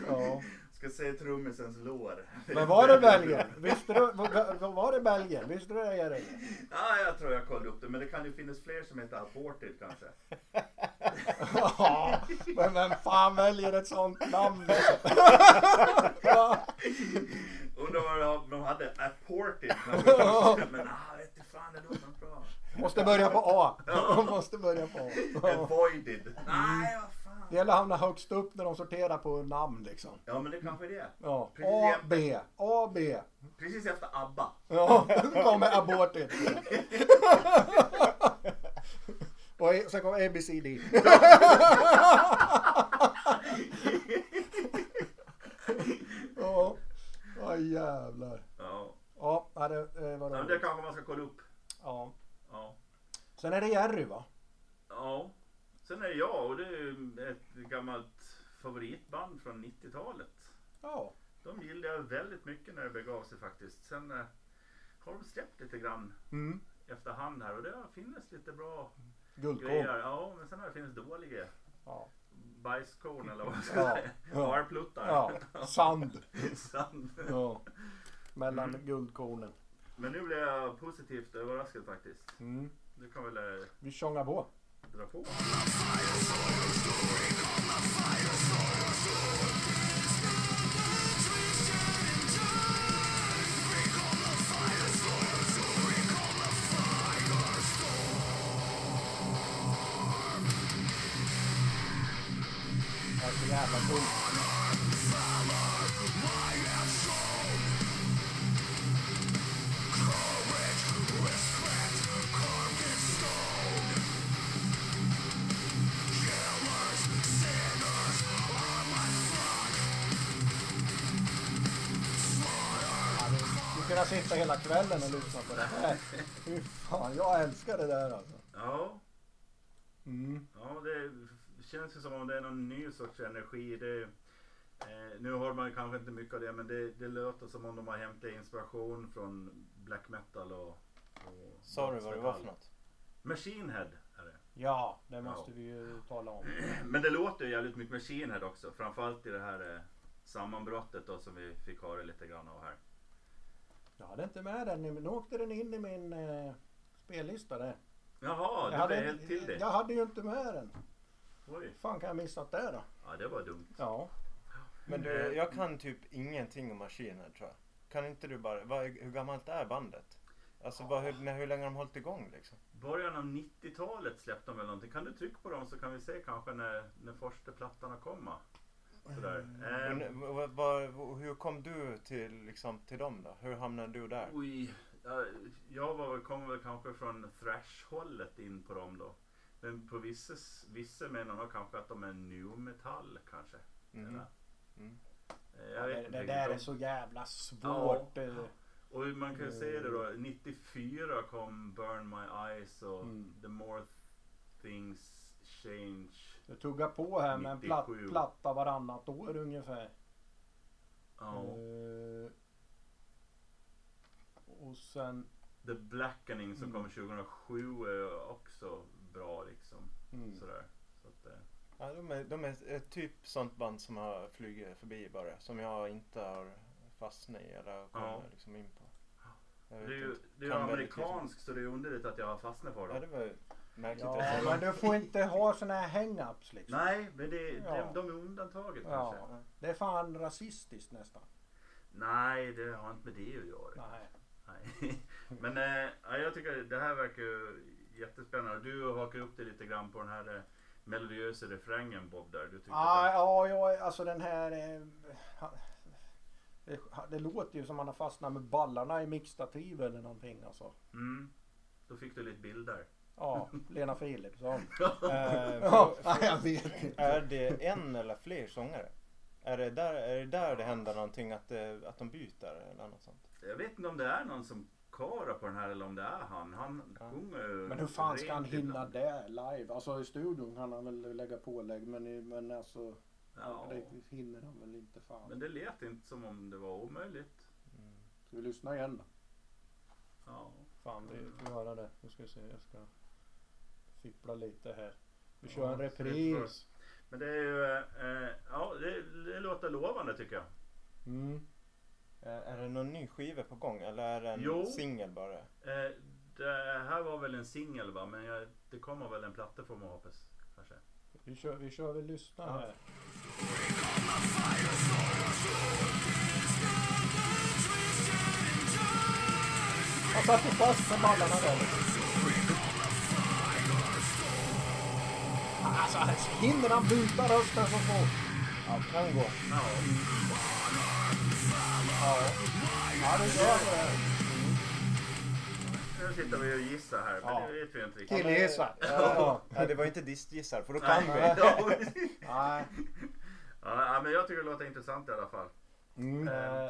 ja. Ska se trummisens lår. Men var det Belgien? Visste du? Var, var- det Belgien? Visste du det Erik? Ja, jag tror jag kollade upp det. Men det kan ju finnas fler som heter aborted kanske. *laughs* Ja. Men vem fan väljer ett sånt namn? Ja. Undrar vad de- de hade aborted. Men ah, vet du fan, det låter bra. Måste börja på A. *laughs* Måste börja på A. Avoided. Nej, vad fan. Det gäller att hamna högst upp när de sorterar på namn liksom. Ja, men det kanske är det. Ja. Precis A. B, A, B. Precis efter ABBA. Ja, då kommer aborted. *laughs* Och e- sen kommer ABCD. *laughs* Ja, ja jävlar. Ja. Ja, ja, det eh, var ja, men det roligt. kanske man ska kolla upp. Ja. Ja. Sen är det Jerry va? Ja. Sen är det jag och det är ett gammalt favoritband från 90-talet. Ja. De gillade jag väldigt mycket när det begav sig faktiskt. Sen eh, har de släppt lite grann Mm. efterhand här och det har funnits lite bra Guldkorn. grejer. Ja, men sen har det funnits dåliga Ja. bajskorn eller vad man ska Ja. säga. Ja. Harpluttar. ja. Sand. *laughs* Sand. Ja. Mellan Mm. guldkornen. Men nu blev jag positivt överraskad faktiskt. Mm. Du kan väl eh, Vi tjongar på. dra på. Kvällen och lyssna på det här. Fy fan, jag älskar det där alltså. Ja, Mm. ja, det känns ju som om det är någon ny sorts energi. Det, eh, nu har man ju kanske inte mycket av det men det, det låter som om de har hämtat inspiration från black metal och... och Sa du vad det var för något? Machine Head är det. Ja, det måste Ja. vi ju tala om. *clears throat* Men det låter ju jävligt mycket Machine Head också. Framförallt i det här eh, sammanbrottet då som vi fick höra lite grann av här. Jag hade inte med den, men nu åkte den in i min eh, spellista där. Jaha, jag, du hade, blev helt till det. jag hade ju inte med den. Oj. fan kan jag missat det då? Ja, det var dumt. Ja. Men du, jag kan typ ingenting om maskiner tror jag. Kan inte du bara, vad, hur gammalt är bandet? Alltså vad, hur, när, hur länge har de hållit igång liksom? Början av 90-talet släppte de väl någonting. Kan du trycka på dem så kan vi se kanske när, när första plattorna kommer. Sådär. Men, vad, vad, hur kom du till, liksom, till dem då? Hur hamnade du där? oj, ja, jag var, väl- kom väl kanske från thrash-hållet in på dem då. Men på vissa, vissa menar nog kanske att de är new metal kanske. Eller? Mm. Eh, Jag vet det, inte det riktigt. där De- är så jävla svårt. eh. Och man kan se det då, 94 kom Burn My Eyes och Mm. The More Things Change. Det tuggar på här med en platt, 97. platta varannat år ungefär. Ja. Eh, och sen... The Blackening som Mm. kom 2007 är också bra liksom. Mm. Sådär. Så att, eh, Ja, de är, de är ett typ sånt band som har flugit förbi bara. Som jag inte har fastnat i eller kommit Ja. liksom in på. Jag det är ju inte. det är ju amerikanskt så det är underligt att jag har fastnat för Ja, det. det var ju märkligt. Ja, men du får inte ha såna här hang-ups liksom. Nej, men det, Ja. det, de är undantaget Ja, kanske. det är fan rasistiskt nästan. Nej, det har inte med det att göra. Nej. Nej. *laughs* Men ja, jag tycker det här verkar ju jättespännande. Du hakar upp dig lite grann på den här eh, melodiösa refrängen Bob där. Du Ah, att ja, ja, alltså den här... Eh, det, det låter ju som man har fastnat med ballarna i mixtativ eller någonting alltså. mm, då fick du lite bilder. Ja, Lena Philipsson. Eh, Ja, för- jag vet inte. Är det en eller fler sångare? Är det där, är det, där det händer någonting att, det, att de byter eller något sånt? Jag vet inte om det är någon som körar på den här eller om det är han. Han Ja. sjunger Men hur fan ska han hinna ibland. det live? Alltså i studion kan han väl lägga pålägg men, men alltså Ja. det hinner han väl inte fan. Men det lät inte som om det var omöjligt. Ska vi lyssna igen då? Ja. Fan vi får höra det. Nu ska vi se, jag ska fippla lite här. Vi kör Ja, en repris. Men det är ju, eh, ja det, det låter lovande tycker jag. Mm. Är, är det någon ny skiva på gång eller är det en singel bara? Eh, det här var väl en singel va, men jag, det kommer väl en platta får man hoppas. Kanske. Vi kör, vi kör, vi lyssnar Ja. här. Han satt ju fast med ballarna där. Alltså hinner han byta rösten så fort? Ja, kan gå. Ja. Ja, det gör det. Nu sitter vi och gissar här, men Ja. det vet vi inte riktigt. Killgissar. Ja, Ja. ja, det var inte distgissar för då Nej. kan vi. Ja. *laughs* Nej. ja, men jag tycker det låter intressant i alla fall. Mm. Eh,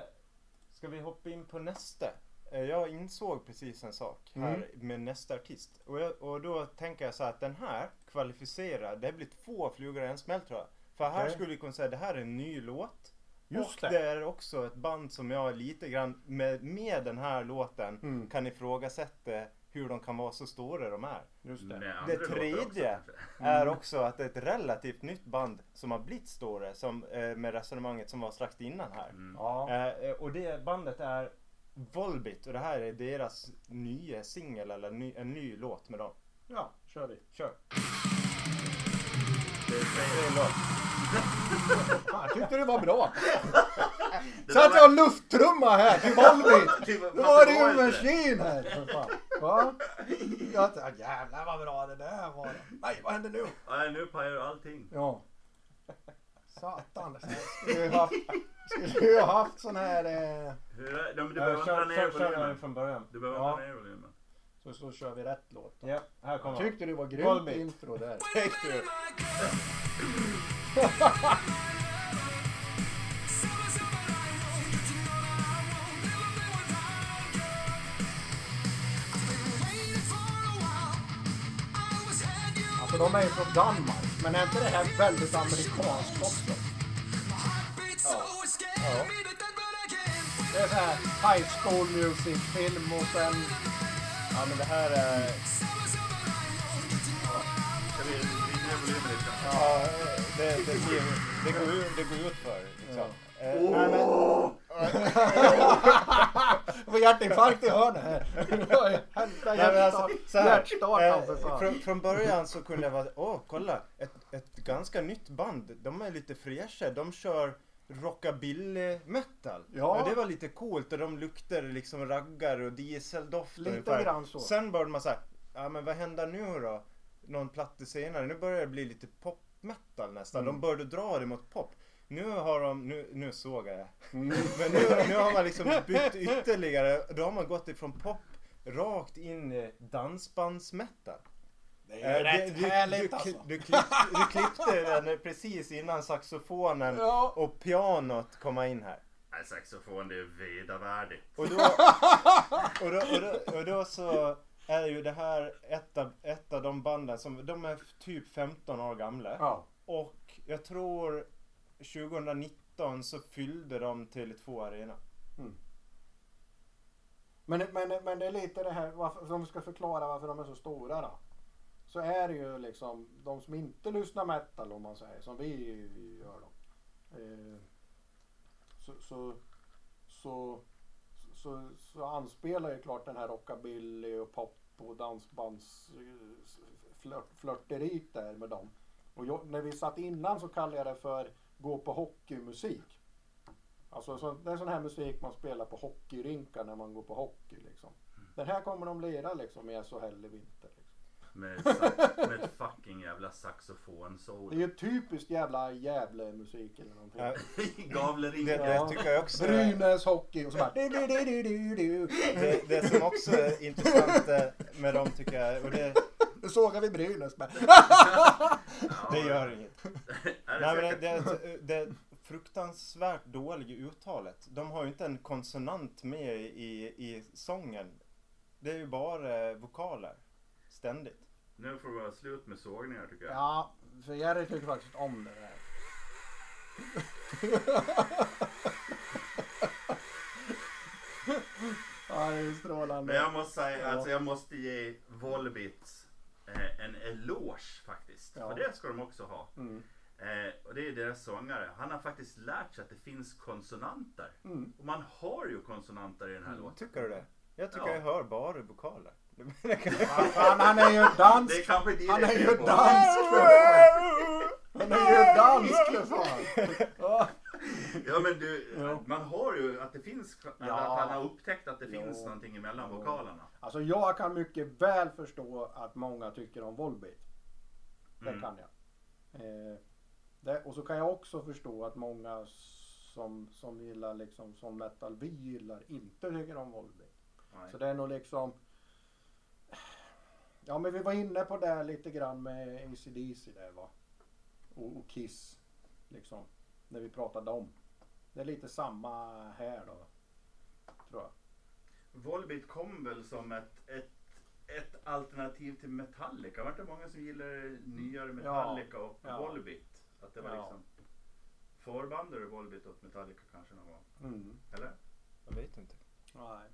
ska vi hoppa in på nästa? Eh, jag insåg precis en sak här Mm. med nästa artist. Och, jag, och då tänker jag så här att den här kvalificerar, det blir två flugor i en smäll tror jag. För här Okej. skulle vi kunna säga att det här är en ny låt. Just och det. det är också ett band som jag lite grann med, med den här låten Mm. kan ifrågasätta hur de kan vara så stora de är. Just det. Andra Det tredje också, är också att det är ett relativt nytt band som har blivit större som, eh, med resonemanget som var strax innan här. Mm. Ja. Eh, och det bandet är Volbit och det här är deras nya singel eller ny, en ny låt med dem. ja, kör vi. Kör. Det är låt. *laughs* Jag tyckte det var bra. Satt jag och lufttrumma här till Volbit. *laughs* Det var- det ju maskin här. för fan. Va? Jag tänkte, jävlar vad bra det där var. Nej, vad händer nu? Nej, nu pajar du allting. Ja. Satan. Skulle ju haft, skulle ju haft sån här... Eh, Hur är, du Eh, behöver dra ner kör, kör volymen. från början. Du behöver Ja. dra ner volymen. Så, så kör vi rätt låt. Ja, här kommer tyckte det var grymt Volbeat. intro där. *laughs* Alltså de är ju från Danmark. Men är inte det här väldigt amerikanskt också? Ja. Det är så här high school music film och sen... ja, men det här är... Ska vi vrida ner volymen lite? Ja, det, det, blir, det, går, ut, det går ut för liksom. Eh, Åh! nej, men, Jag får hjärtinfarkt i hörnet här. Hämta men alltså, för eh, fan. från, från början så kunde jag vara, åh kolla, ett, ett ganska nytt band. De är lite fräscha. De kör rockabilly metal. Ja. det var lite coolt och de luktade liksom raggar och dieseldoft Lite ungefär. grann så. Sen började man säga, ja men vad händer nu då? Någon platta senare, nu börjar det bli lite pop metal nästan. Mm. De började dra det mot pop. Nu har de, nu, nu såg jag Mm. *laughs* Men nu, nu har man liksom bytt ytterligare. Då har man gått ifrån pop rakt in i dansbandsmetal. Det Eh, är ju rätt du, härligt du, alltså. du, klipp, du klippte den precis innan saxofonen Ja. och pianot komma in här. Nej, saxofon det är vedervärdigt. Och då, och, då, och, då, och då så är ju det här ett av, ett av de banden som, de är typ 15 år gamla. Ja. Och jag tror 2019 så fyllde de Tele2 Arena. Men, men, men det är lite det här, varför, om vi ska förklara varför de är så stora då. Så är det ju liksom de som inte lyssnar metal om man säger, som vi gör då. Eh, så, så, så, så, så anspelar ju klart den här rockabilly och pop och dansbands eh, flört, där med dem. Och jag, när vi satt innan så kallade jag det för gå på hockeymusik. Alltså så, det är sån här musik man spelar på hockeyrinkar när man går på hockey liksom. Den här kommer de lira liksom i så hell i vinter. Med, med ett fucking jävla Det är saxofonsolo. ju typiskt jävla Gävle-musik eller någonting. Ja, *laughs* det, det tycker jag också är, Brynäs hockey och så bara... Du, du, du, du, du, du. det, det som också är intressant eh, med dem tycker jag, och det, Nu sågar vi Brynäs med. *laughs* det gör inget. *laughs* Är Nej, men det, det fruktansvärt dåliga uttalet. De har ju inte en konsonant med i, i sången. Det är ju bara vokaler. Ständigt. Nu får det vara slut med sågningar tycker jag. Ja, för Jerry tycker faktiskt om det där. *laughs* ja, det är strålande. Men jag måste säga, Ja. alltså jag måste ge Volbit eh, en eloge faktiskt. Ja. För det ska de också ha. Mm. Eh, och det är deras sångare. Han har faktiskt lärt sig att det finns konsonanter. Mm. Och man har ju konsonanter i den här låten. Tycker du det? Jag tycker Ja. jag hör bara vokaler. *laughs* Fan, han är ju Det dansk. Han är ju dansk för fan. Han är ju dansk för fan. Ja. Men du, Ja. man har ju att det finns, Ja. att han har upptäckt att det Ja. finns någonting emellan Ja. vokalerna. Alltså jag kan mycket väl förstå att många tycker om Volbeat. Det Mm. kan jag. Eh, det, och så kan jag också förstå att många som, som gillar liksom som metal vi gillar inte tycker om Volbeat. Nej. Så det är nog liksom Ja men vi var inne på det lite grann med ACDC där va. Och, och Kiss. Liksom. När vi pratade om. Det är lite samma här då. Tror jag. Volbeat kom väl som ett, ett, ett alternativ till Metallica. Var det inte många som gillar nyare Metallica och ja. Volbeat? Att det var Ja. liksom förbandade Volbeat åt Metallica kanske någon gång? Mm. Eller? Jag vet inte. Nej.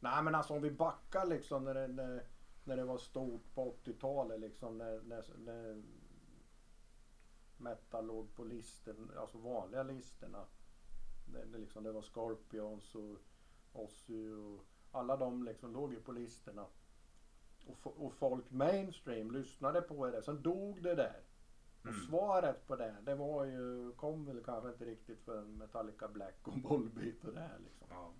Nej men alltså om vi backar liksom när det, när, när det var stort på 80-talet liksom när, när, när metal låg på listan, alltså vanliga listorna. Det, det, liksom, det var Scorpions och Ozzy och alla de liksom låg ju på listorna. Och, och folk mainstream lyssnade på det. Sen dog det där. Och Mm. svaret på det, det var ju, kom väl kanske inte riktigt för Metallica Black och Volbeat och det här liksom. Ja.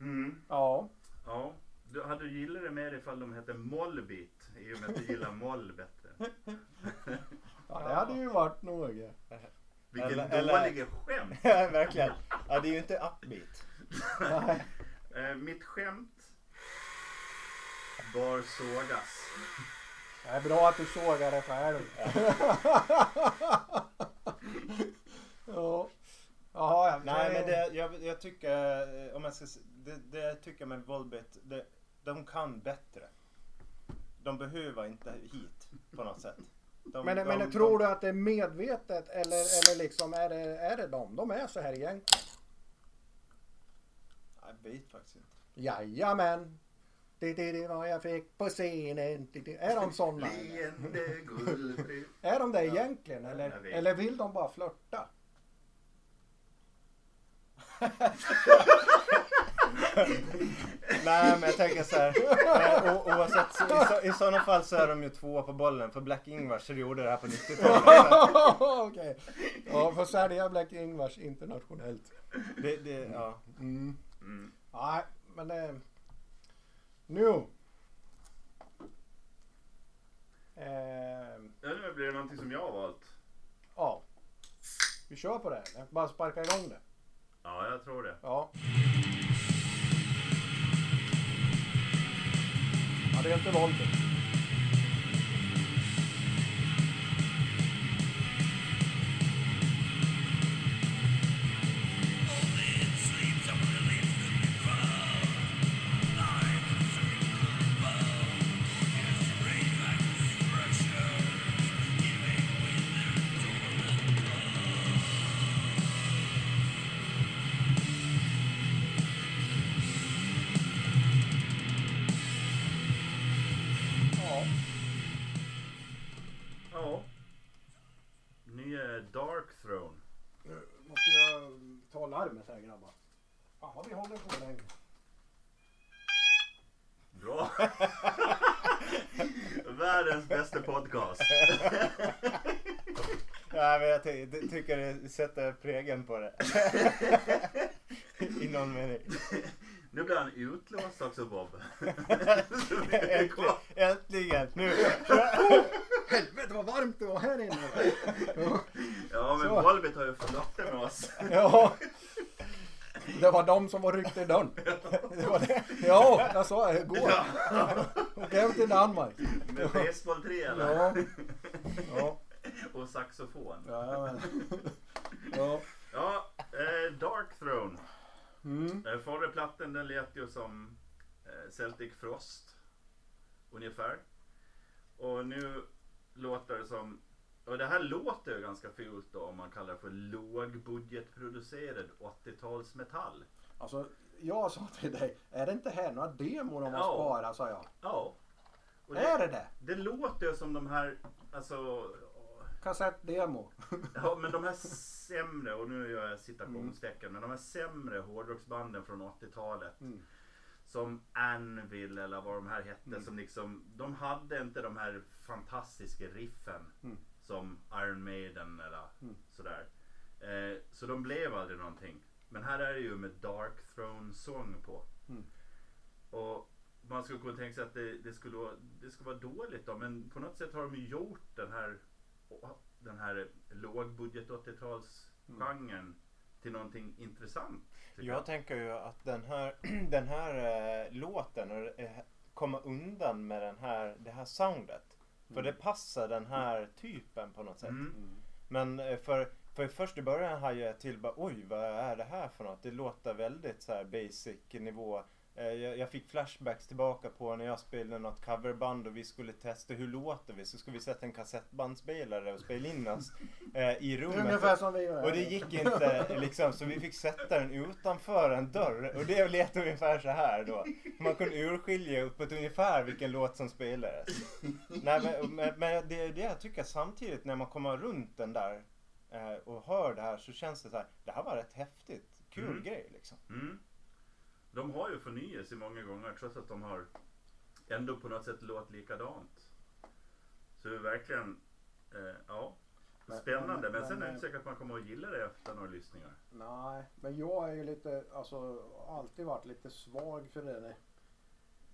Mm. Ja. Ja. Du, hade du gillat det mer ifall de hette Mollbit? I och med att du gillar moll bättre. *laughs* Ja, det hade ju varit något. Vilken Eller- eller- dålig skämt! *laughs* Verkligen. Ja, det är ju inte upbeat. Nej. *laughs* Eh, mitt skämt bör sågas. Det är bra att du sågar det själv. ja. Jaha, ja. Nej men det, jag, jag tycker, eh, om jag ska, det, det jag tycker med Volbit, det, de kan bättre. De behöver inte hit på något sätt. De, Men, de, men tror du att det är medvetet eller, eller liksom är det, är det de? De är så här egentligen. Jag vet faktiskt inte. Jajamän. Det är det vad jag fick på scenen. Det, det. Är de sådana? Leende guldfri. Är de det Ja. egentligen? Eller, Jag eller vill de bara flörta? Nej men jag tänker så här. eh, o, oavsett, så, i, så, i sådana fall så är de ju tvåa på bollen för Black Ingvars gjorde det här på 90-talet. *laughs* Okej. Ja, får sälja Black Ingvars internationellt. Det, det, ja. Mm. Mm. Nej, men det... Nu. Eh, nu blir det någonting som jag har valt. ja. Vi kör på det. Jag bara sparka igång det. Ja, jag tror det. Ja. Ja, det är inte våldet. Ty ty- tycker det sätter prägen på det. *laughs* I någon mening. Nu blir han utlåst också Bob. Äntligen! Äntligen! Nu! Helvete vad varmt det var här inne. Ja. Ja men. Volbit har ju flörtat med oss. Ja. Det var de som var ryckte i dörren. Det var det. Ja, jag sa det igår. Åk hem till Danmark. Med basebollträ Ja. Ja. Saxofon. Ja. *laughs* Ja. Ja, eh, Dark Throne. Mm. Eh, förra plattan den lät ju som eh, Celtic Frost. Ungefär. Och nu låter det som och det här låter ju ganska fult då om man kallar det för lågbudgetproducerad 80-talsmetall. Alltså, jag sa till dig, är det inte här några demon de har Ja. sparat? sa jag. Ja. Och Är det det? Det låter ju som de här, alltså, Kassettdemo. ja men de här sämre, och nu gör jag citationstecken, men de här sämre hårdrocksbanden från 80-talet. Mm. Som Anvil eller vad de här hette. Som liksom, de hade inte de här fantastiska riffen. Mm. Som Iron Maiden eller Mm. sådär. Eh, så de blev aldrig någonting. Men här är det ju med Dark Throne sång på. Mm. Och man skulle kunna tänka sig att det, det, skulle, vara- det skulle vara dåligt då. Men på något sätt har de ju gjort den här, den här lågbudget 80-talsgenren till någonting intressant. tycker Jag tänker ju att den här, *clears throat* den här eh, låten eh, kommer undan med den här, det här soundet. För det passar den här typen på något sätt. Mm. Men eh, för, för först i början hajade jag till bara oj vad är det här för något? Det låter väldigt så här basic nivå. Eh, Jag, jag fick flashbacks tillbaka på när jag spelade något coverband och vi skulle testa hur låter vi. Så skulle vi sätta en kassettbandspelare och spela in oss *laughs* eh, i rummet. ungefär som vi gör. Och det gick inte liksom så vi fick sätta den utanför en dörr och det lät ungefär så här då. Man kunde urskilja uppåt ungefär vilken låt som spelades. Nej men, men, men det är det jag tycker samtidigt när man kommer runt den där eh, och hör det här så känns det så här. Det här var rätt häftigt. Kul Mm. grej liksom. Mm. De har ju förnyelse många gånger trots att de har ändå på något sätt låt likadant. Så det är verkligen, eh, ja, spännande. Men, men- sen är det inte säkert att man kommer att gilla det efter några lyssningar. Nej, men jag är ju lite, alltså alltid varit lite svag för det där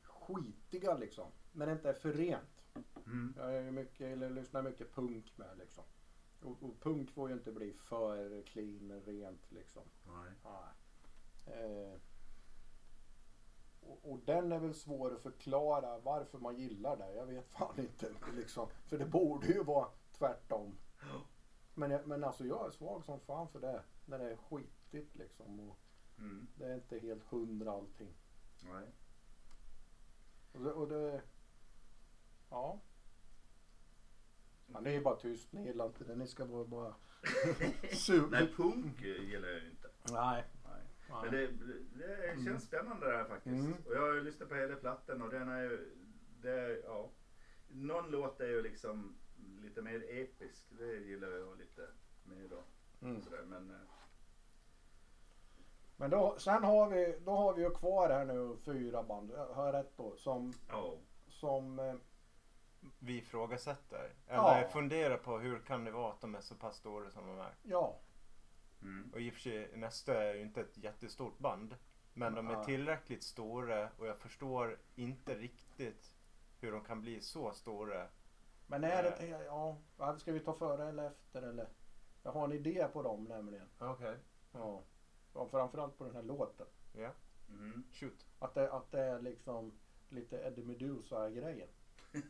skitiga liksom. Men det inte är för rent. Mm. Jag är mycket, eller lyssnar mycket punk med liksom. Och, och punk får ju inte bli för clean, rent liksom. Nej. Nej. Eh, och, och den är väl svår att förklara varför man gillar det. Jag vet fan inte. Liksom. För det borde ju vara tvärtom. Men, jag- men alltså jag är svag som fan för det. När det är skitigt liksom. Och Mm. det är inte helt hundra allting. Nej. Och det, och det ja. ja. Det är ju bara tyst. Ni gillar inte det. Ni ska vara bara *laughs* super. Nej, punk gillar jag ju inte. Nej. Men det, det känns spännande det här faktiskt. Mm. Och jag har ju lyssnat på hela plattan och den är ju, det är, ja. Någon låt är ju liksom lite mer episk. Det gillar jag lite mer då. Mm. Sådär, men, eh, Men då, sen har vi, då har vi ju kvar här nu fyra band, har jag rätt då? Som, ja. som eh, Vi ifrågasätter. Eller Ja. funderar på hur kan det vara att de är så pass stora som de är. ja, Mm. Och i och för sig nästa är ju inte ett jättestort band. Men de är tillräckligt stora och jag förstår inte riktigt hur de kan bli så stora. men är det, ja, ja, ska vi ta före eller efter eller? Jag har en idé på dem nämligen. Okej. Ja. ja framförallt på den här låten. Ja, Mm. shoot. Att det, att det är liksom lite Eddie Meduza grejen. *laughs*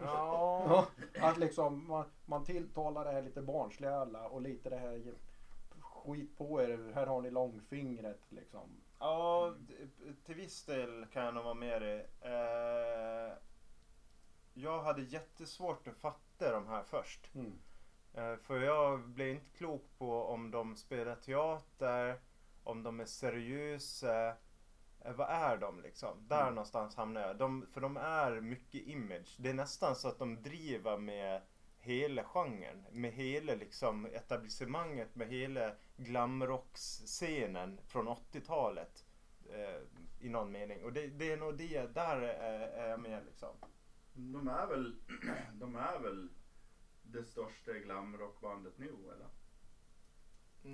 Ja. Att liksom man, man tilltalar det här lite barnsliga alla och lite det här skit på er, här har ni långfingret liksom. Ja, d- till viss del kan jag nog vara med dig. Eh, jag hade jättesvårt att fatta de här först. Mm. Eh, för jag blev inte klok på om de spelar teater, om de är seriösa. Eh, vad är de liksom? Där Mm. någonstans hamnar jag. De, för de är mycket image. Det är nästan så att de driver med hela genren. Med hela liksom etablissemanget, med hela glamrocksscenen från 80-talet. Eh, I någon mening. Och det, det är nog det, där är, är jag med liksom. De är väl, *clears throat* de är väl det största glamrockbandet nu eller?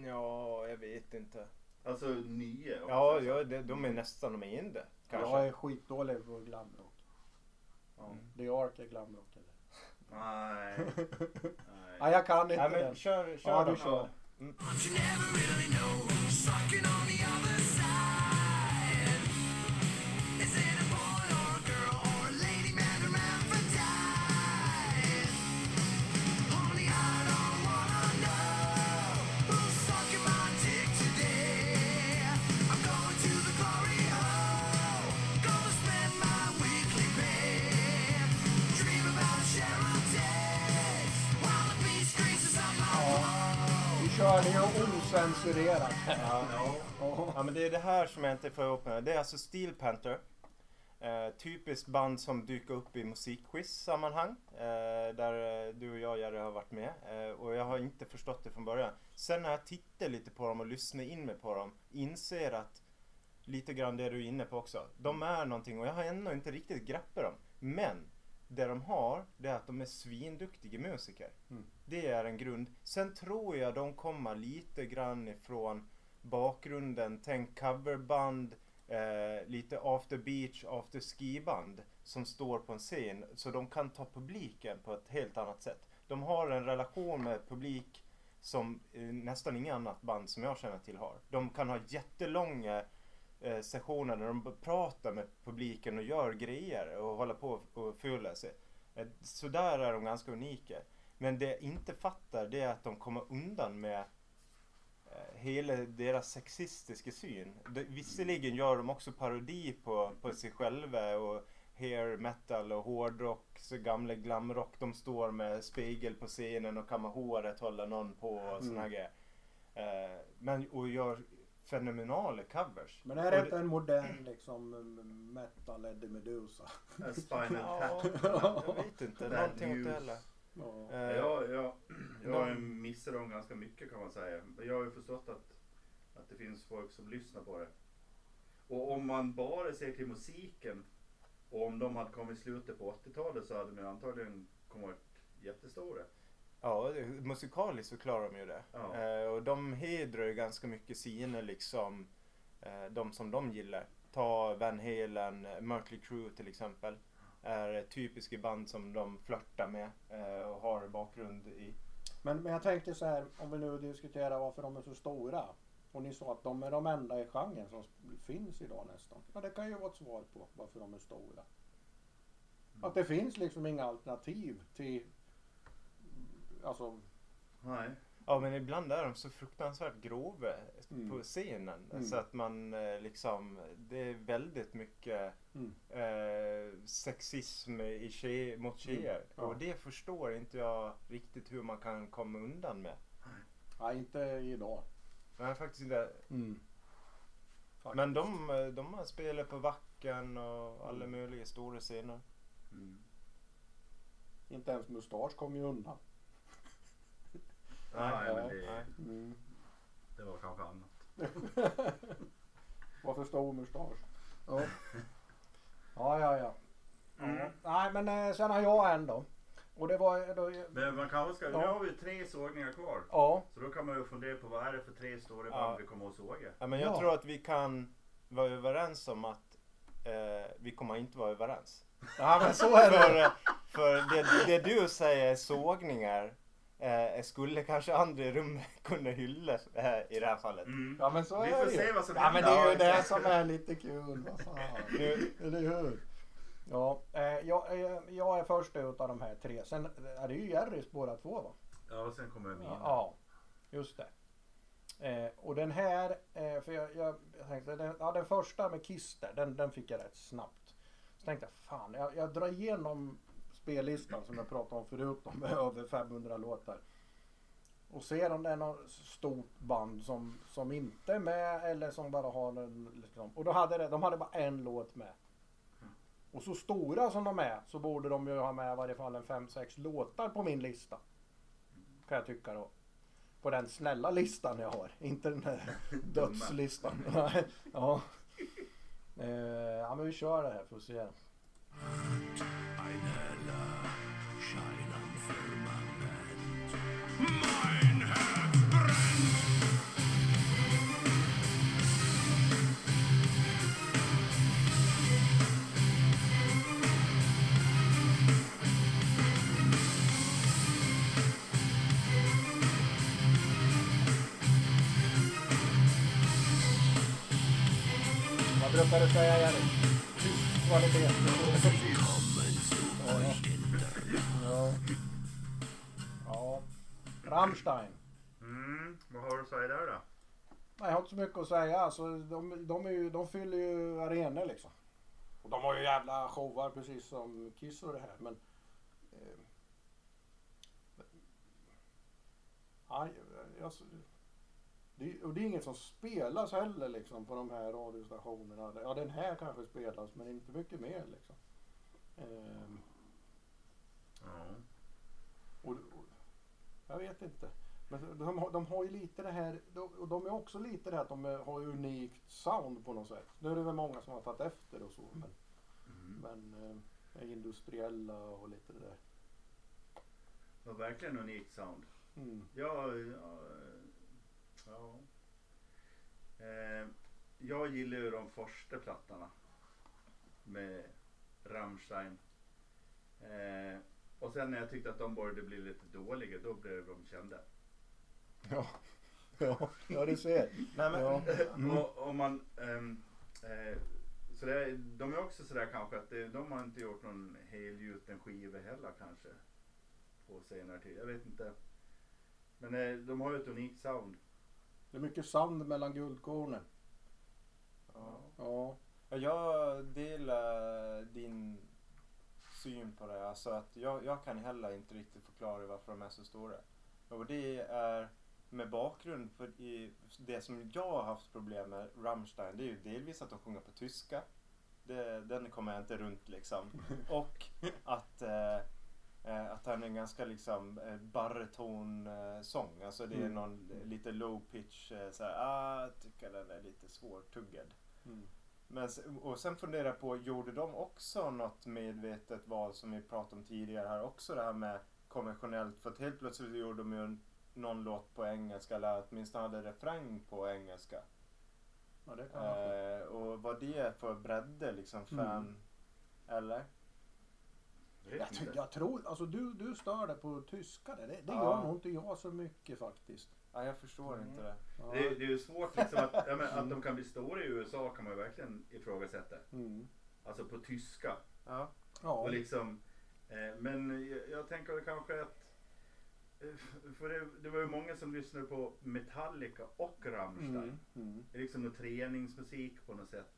Ja, jag vet inte. Alltså nya. om Ja, ja de, de är nästan de är in det. Kanske. Jag är skitdålig på glamrock. Ja. Mm. The Ark är glamrock eller? Nej. *laughs* Nej Nej. jag kan inte Nej, men den. kör, kör Ja, du kör. But you never really know sucking on the other side. Kör det ju ocensurerat. Ja. Ja. ja, men det är det här som jag inte får ihop med. Det är alltså Steel Panther. Eh, typiskt band som dyker upp i musikquiz-sammanhang. Eh, där eh, du och jag Jerry har varit med. Eh, och jag har inte förstått det från början. Sen när jag tittar lite på dem och lyssnar in mig på dem. Inser att lite grann det du är inne på också. De är någonting och jag har ännu inte riktigt greppat dem. Men det de har, det är att de är svinduktiga musiker. Mm. Det är en grund. Sen tror jag de kommer lite grann ifrån bakgrunden. Tänk coverband, eh, lite after beach, after ski-band som står på en scen. Så de kan ta publiken på ett helt annat sätt. De har en relation med publik som eh, nästan inget annat band som jag känner till har. De kan ha jättelånga eh, sessioner där de pratar med publiken och gör grejer och håller på och fyller sig. Eh, så där är de ganska unika. Men det jag inte fattar det är att de kommer undan med eh, hela deras sexistiska syn. De, visserligen gör de också parodi på, på sig själva och hair metal och hårdrock, så gamla glamrock. De står med spegel på scenen och kammar håret, håller någon på och såna här grejer. Eh, men och gör fenomenala covers. Men är det inte en modern liksom metal Eddie Medusa? Spinal Ja, Tap. jag vet inte. Bad Någonting åt det heller. Ja. Eh, Jag, jag, jag har ju de- missat dem ganska mycket kan man säga. Men Jag har ju förstått att, att det finns folk som lyssnar på det. Och om man bara ser till musiken och om de hade kommit i slutet på 80-talet så hade de antagligen kommit jättestora. Ja, musikaliskt så klarar de ju det. Ja. Eh, och de hedrar ju ganska mycket sina liksom, eh, de som de gillar. Ta Van Halen, Mötley Crüe till exempel. Är typiska band som de flörtar med eh, och har bakgrund i. Men, men jag tänkte så här, om vi nu diskuterar varför de är så stora. Och ni sa att de är de enda i genren som finns idag nästan. Ja, det kan ju vara ett svar på varför de är stora. Att det finns liksom inga alternativ till Alltså, Nej. Ja men ibland är de så fruktansvärt grova Mm. på scenen. Mm. Så att man eh, liksom, det är väldigt mycket mm. eh, sexism i tje, mot tjejer. Mm, ja. Och det förstår inte jag riktigt hur man kan komma undan med. nej inte idag. Men faktiskt inte. Mm. Men de, eh, de har spelat på Wacken och alla Mm. möjliga stora scener. Inte ens mustasch kom ju undan. Nej, men det-. Mm. Det var kanske annat. *laughs* Varför stor mustasch? *laughs* Ja. ja, ja, ja. Mm. ja. Nej, men eh, sen har jag en då. Och det var då, Men man kanske ska, Ja. nu har vi tre sågningar kvar. Ja, Så då kan man ju fundera på vad är det för tre stora Ja. band vi kommer att såga. Ja, men jag Ja. tror att vi kan vara överens om att eh, vi kommer inte vara överens. ja men så är *laughs* För, det. eh, för det, det du säger är sågningar eh, skulle kanske andra rummet *laughs* kunna hylla eh, i det här fallet. Mm. Ja men så Vi är får det ju. se vad som Ja men det är ju det som är lite kul. Vad fan. Nu, Eller hur? Ja, eh, jag, eh, jag är först ut av de här tre. Sen är det ju Jerrys båda två va? Ja, och sen kommer mina. Ja, just det. Eh, och den här, eh, för jag, jag, jag tänkte, den, ja, den första med Kister, den, den fick jag rätt snabbt. Så tänkte jag, fan, jag, jag drar igenom spellistan som jag pratade om förut, om över 500 låtar. Och ser om det är något stort band som, som inte är med eller som bara har en, liksom. Och då hade det, de hade bara en låt med. Och så stora som de är så borde de ju ha med i varje fall en 5-6 låtar på min lista. Kan jag tycka då. På den snälla listan jag har. Inte den här *laughs* dödslistan. *laughs* Ja. Eh, ja men vi kör det här att se. Du säga? Tyst kvalitet. Ja. Ja. Rammstein. Mm, vad har du att säga där då? Nej, jag har inte så mycket att säga. Alltså, de, de, är ju, de fyller ju arenor liksom. Och de har ju jävla showar precis som Kiss och det här. Men... Eh, aj, jag, det, och det är inget som spelas heller liksom på de här radiostationerna. Ja, den här kanske spelas men inte mycket mer liksom. Eh, Ja. och, och, jag vet inte. Men de, har- de har ju lite det här, och de är också lite det här att de har unikt sound på något sätt. Nu är det väl många som har tagit efter och så men, Mm. men eh, industriella och lite det där. Det var verkligen unikt sound. Mm. Ja, ja, ja. Eh, jag gillar ju de första plattorna. Med Rammstein. Eh, och sen när jag tyckte att de började bli lite dåliga, då blev de kända. Ja, ja, ja du ser. Nej, men, Ja. och, och man, ehm, eh, så det, är- de är också sådär kanske att det, de har inte gjort någon helgjuten skiva heller kanske. På senare tid, jag vet inte. Men eh, de har ju ett unikt sound. Det är mycket sand mellan guldkornen. ja. Ja. Ja, Jag delar din syn på det. Alltså att jag, jag kan heller inte riktigt förklara varför de är så stora. Och det är med bakgrund för i det som jag har haft problem med Rammstein. Det är ju delvis att de sjunger på tyska. Det, den kommer jag inte runt liksom. *laughs* Och att, eh, att han är en ganska liksom eh, bariton eh. Alltså det är Mm. någon lite low pitch. Eh, så här, ah, jag tycker den är lite svårtuggad. Mm. Men, och sen funderar jag på, gjorde de också något medvetet val som vi pratade om tidigare här också det här med konventionellt? För att helt plötsligt gjorde de ju någon låt på engelska eller åtminstone hade refräng på engelska. ja, det kan Eh, och vad det för bredde liksom fan? Mm. Eller? Jag, inte. jag tror, alltså du, du stör dig på tyska. Det, det Ja. gör nog inte jag så mycket faktiskt. Ja, jag förstår Mm. inte det. Ja. Det, är- det är ju svårt liksom att, ja, men, att de kan bli stora i USA kan man ju verkligen ifrågasätta. Mm. Alltså på tyska. Ja. Ja. Och liksom, eh, men jag, jag tänker kanske att eh, för det, det var ju många som lyssnade på Metallica och Rammstein. Mm. Mm. Det är liksom någon träningsmusik på något sätt.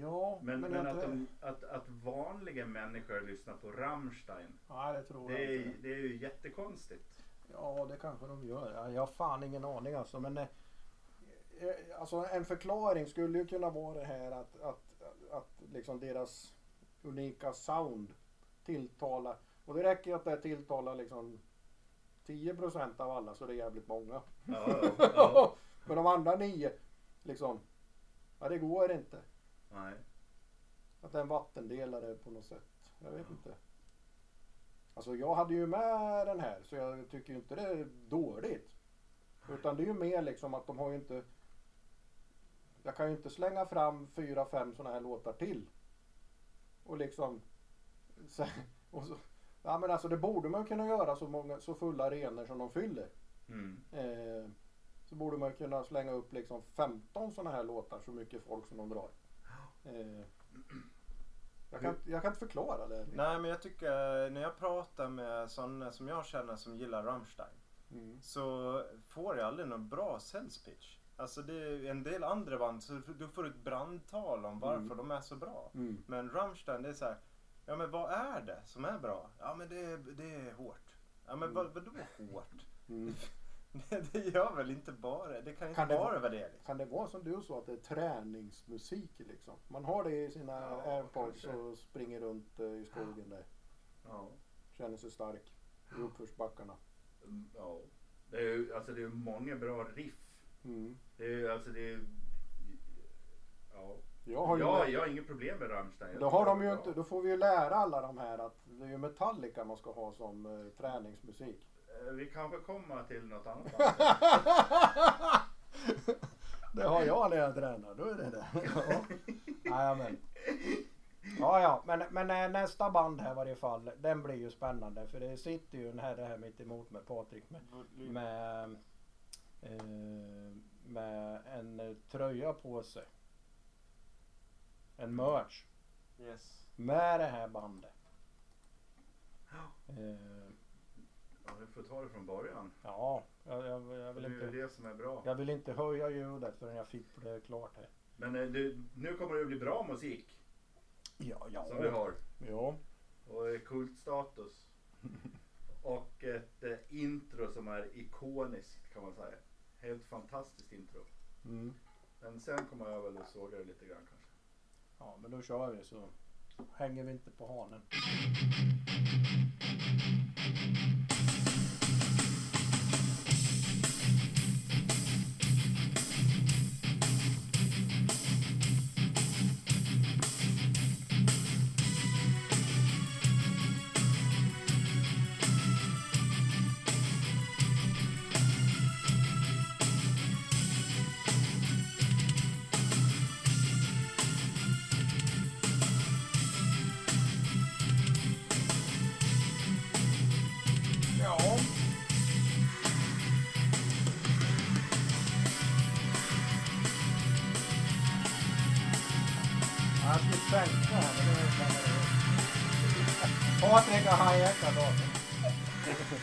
Ja, Men, men, jag att, de, att, att vanliga människor lyssnar på Rammstein. Nej, det tror Det jag är, inte. det är ju jättekonstigt. Ja, det kanske de gör. Ja, Jag har fan ingen aning alltså. Men eh, eh, alltså en förklaring skulle ju kunna vara det här att, att, att liksom deras unika sound tilltalar. Och det räcker ju att det tilltalar liksom 10% av alla så det är jävligt många. Ja, ja, ja. *laughs* Men de andra nio liksom. Ja, det går inte. Nej. Att det är en vattendelare på något sätt. Jag vet inte. Alltså jag hade ju med den här så jag tycker ju inte det är dåligt. Utan det är ju mer liksom att de har ju inte Jag kan ju inte slänga fram fyra, fem sådana här låtar till. Och liksom *laughs* och så, Ja men alltså det borde man kunna göra så, många, så fulla arenor som de fyller. Mm. Eh, så borde man kunna slänga upp liksom 15 sådana här låtar så mycket folk som de drar. Eh, jag, kan, inte- jag kan inte förklara det. Nej men jag tycker när jag pratar med sådana som jag känner som gillar Rammstein. Mm. så får jag aldrig någon bra sales pitch. Alltså det är en del andra band så du får ett brandtal om varför Mm. de är så bra. Mm. Men Rammstein det är så här, ja men vad är det som är bra? Ja men det, är- det är hårt. Ja men vad, vadå hårt? *laughs* *laughs* Det, det gör väl inte bara, det kan inte Kan det bara vara- vara det. Liksom. Kan det vara som du sa att det är träningsmusik liksom? Man har det i sina Ja, airpods och springer runt eh, i skogen där. Ja. Känner sig stark i uppförsbackarna. Mm, ja. Det är ju alltså det är många bra riff. Mm. Det är ju alltså det är Ja. Jag har ja, med- jag har inget problem med Rammstein. Jag Då, har de det ju inte, då får vi ju lära alla de här att det är ju Metallica man ska ha som eh, träningsmusik. Eh, Vi kanske kommer till något annat. *laughs* det har jag när jag tränar, då är det det. *laughs* Ja. Jajamän. Ja, ja, men, men eh, nästa band här i varje fall, den blir ju spännande för det sitter ju en herre här mitt emot med Patrik med, med, eh, med en tröja på sig. En merch Yes. med det här bandet. Eh, Ja, vi får ta det från början. ja, jag, jag, jag, vill Det är ju inte, det som är bra. jag vill inte höja ljudet förrän jag fick det klart här. Men eh, nu kommer det bli bra musik Ja, ja. som vi har. Ja. Och eh, kultstatus. *laughs* Och ett eh, intro som är ikoniskt kan man säga. Helt fantastiskt intro. Mm. Men sen kommer jag väl att såga det lite grann kanske. Ja, men då kör vi så hänger vi inte på hanen. Hajjackat *laughs* datorn.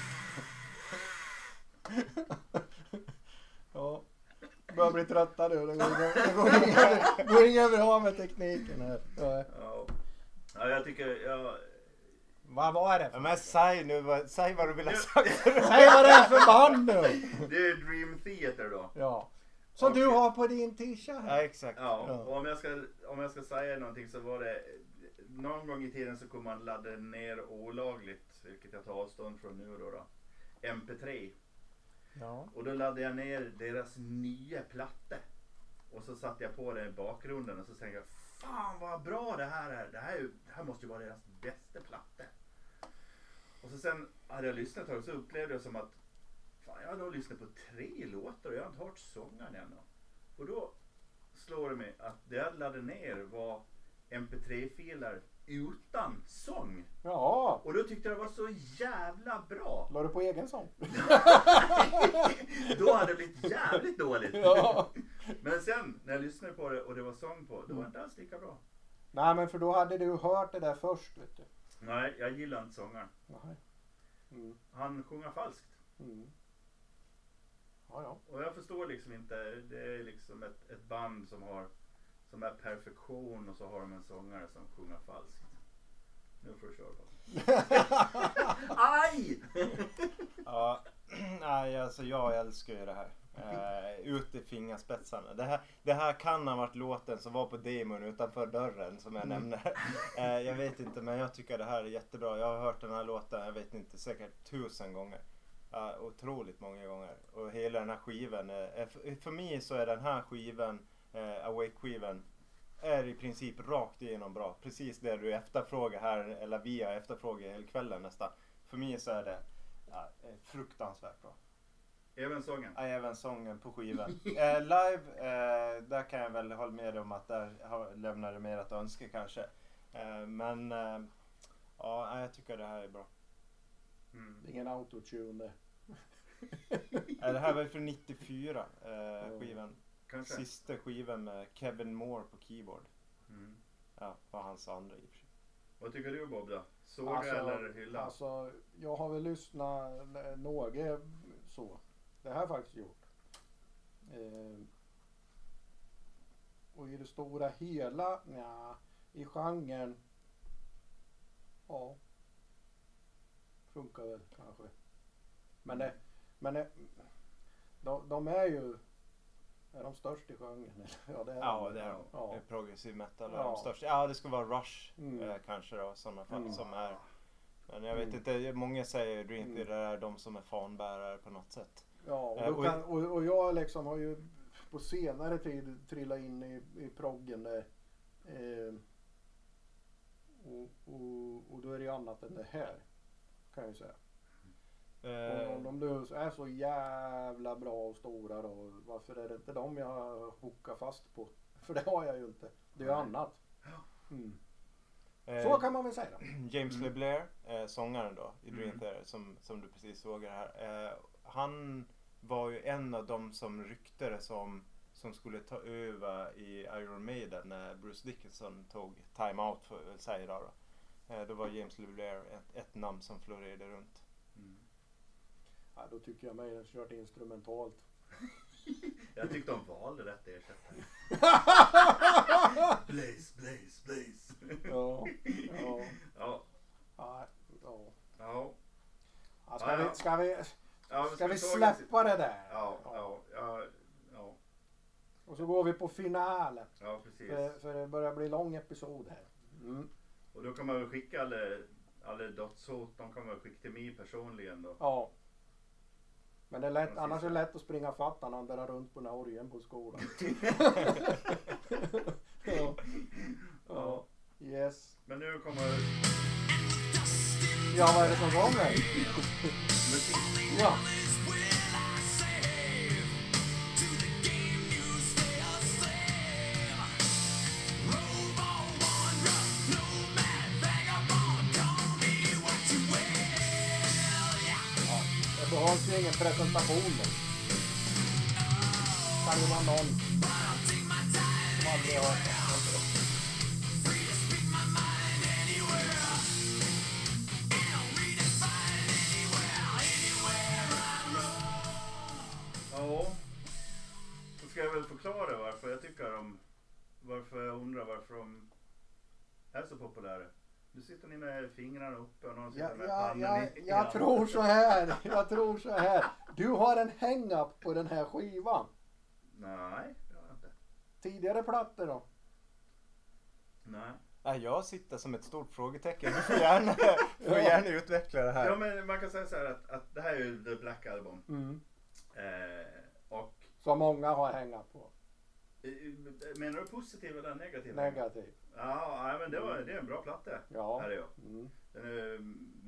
ja. Börjar bli trötta nu. Det går inget- det går inget- det går inget bra med tekniken här. Ja. Ja. ja, jag tycker... Jag, Vad var det? Men säg nu, säg vad du vill ha sagt. *laughs* Säg vad det är för band nu! det är Dream Theater då. Ja. Som du har på din t-shirt Ja, här. exakt. Ja, Ja. och om jag, ska, om jag ska säga någonting så var det någon gång i tiden så kunde man ladda ner olagligt, vilket jag tar avstånd från nu då. då MP3. Ja. Och då laddade jag ner deras nya platta. Och så satte jag på den i bakgrunden och så tänkte jag Fan vad bra det här är. Det här, är det här måste ju vara deras bästa platta. Och så sen hade jag lyssnat tag så upplevde jag som att Fan jag har då lyssnat på tre låtar och jag har inte hört sångaren ännu. Och då slår det mig att det jag laddade ner var MP3-filer utan sång. Ja. Och då tyckte jag det var så jävla bra. La du på egen sång? *laughs* Då hade det blivit jävligt dåligt. Ja. Men sen när jag lyssnade på det och det var sång på, då var det inte alls lika bra. Nej men för då hade du hört det där först vet du. Nej, jag gillar inte sångaren. Nej. Mm. Han sjunger falskt. Mm. Ja, ja. Och jag förstår liksom inte, det är liksom ett, ett band som har som är perfektion och så har de en sångare som sjunger falskt. Nu får du köra på. *laughs* Aj! Ja, *clears throat* nej alltså jag älskar ju det här. Uh, ut i fingerspetsarna. Det här, det här kan ha varit låten som var på demon utanför dörren som jag nämnde. *laughs* Eh, jag vet inte men jag tycker det här är jättebra. Jag har hört den här låten, jag vet inte, säkert tusen gånger. Ja, otroligt många gånger. Och hela den här skivan. för- för mig så är den här skivan, uh, Awake-skivan, är i princip rakt igenom bra. Precis det du efterfrågar här, eller vi har efterfrågat hela kvällen nästan. För mig så är det ja, eh, fruktansvärt bra. Även sången. Ja, även sången på skivan. *laughs* eh, live, eh, där kan jag väl hålla med om att där har- lämnar det mer att önska kanske. Eh, men eh, ja, jag tycker det här är bra. Mm. Det är ingen autotune *laughs* det. Eh, det här var ju från 94, eh, skivan. Kanske. Sista skivan med Kevin Moore på keyboard. Mm. Ja, var hans andra i och för sig. Vad tycker du Bob då? Såga eller hylla? alltså, jag har väl lyssnat något så. Det har jag faktiskt gjort. Eh, och i det stora hela, ja, i genren, ja, funkar väl kanske. Men det, men det, de, de är ju, är de störst i genren? *laughs* Ja, det är Ja, de. det är de. Ja. Progressive metal är Ja. de största. Ja, det ska vara Rush Mm. eh, kanske då i sådana fall Mm. som är. Men jag vet Mm. inte, många säger Dream Mm. Theater är de som är fanbärare på något sätt. Ja, och, Eh, och- kan, och, och jag liksom har ju på senare tid trillat in i, i proggen där. Eh, och, och, och då är det ju annat än det här. Kan jag ju säga. Eh, om de nu är så jävla bra och stora då. Varför är det inte dem jag hookar fast på? *laughs* För det har jag ju inte. Det är ju annat. Mm. eh, Så kan man väl säga. *clears throat* James LeBlair, eh, sångaren då i Dream Mm. Theater som, som du precis såg här. Eh, han var ju en av dem som ryktades om som skulle ta över i Iron Maiden när Bruce Dickinson tog time out får vi väl säga då. Eh, då var James LeBlair ett, ett namn som florerade runt. Ja, då tycker jag mig kört instrumentalt. *laughs* Jag tyckte de valde rätt ersättare. *laughs* blaze, blaze, blaze. Ja, ja, Ja, ja, ja. ja. ska, vi, ska vi, ja ska vi släppa det där? Ja, ja, ja, ja, Och så går vi på finalen. ja precis. För, för det börjar bli lång episod här. Mm. Och då kan man väl skicka alla, alla dödshot, de kan man väl skicka till mig personligen då. Ja. Men det är lätt, annars är det lätt att springa fatt han drar runt på Norgen på skolan. *laughs* ja. ja. Yes. Men nu kommer Ja, vad är det som kommer? musik. Ja, ju ingen presentation. Det kan ju vara någon som aldrig har Ja, då ska jag väl förklara varför jag tycker om varför jag undrar varför de är så populära. Nu sitter ni med fingrarna uppe och någon sitter Ja, med ja, pannan ja, i- jag tror så här. Jag tror så här. Du har en hang-up på den här skivan. Nej, det har jag inte. Tidigare plattor då? Nej. Nej, jag sitter som ett stort frågetecken. Du får gärna, *laughs* får gärna utveckla det här. Ja men man kan säga så här att, att det här är ju The Black Album. Mm. Eh, och Som många har hängat på. Eh, menar du positiv eller negativ? Negativ. Ja, men det, var, det är en bra platta. Ja. Här är jag. Mm. Den är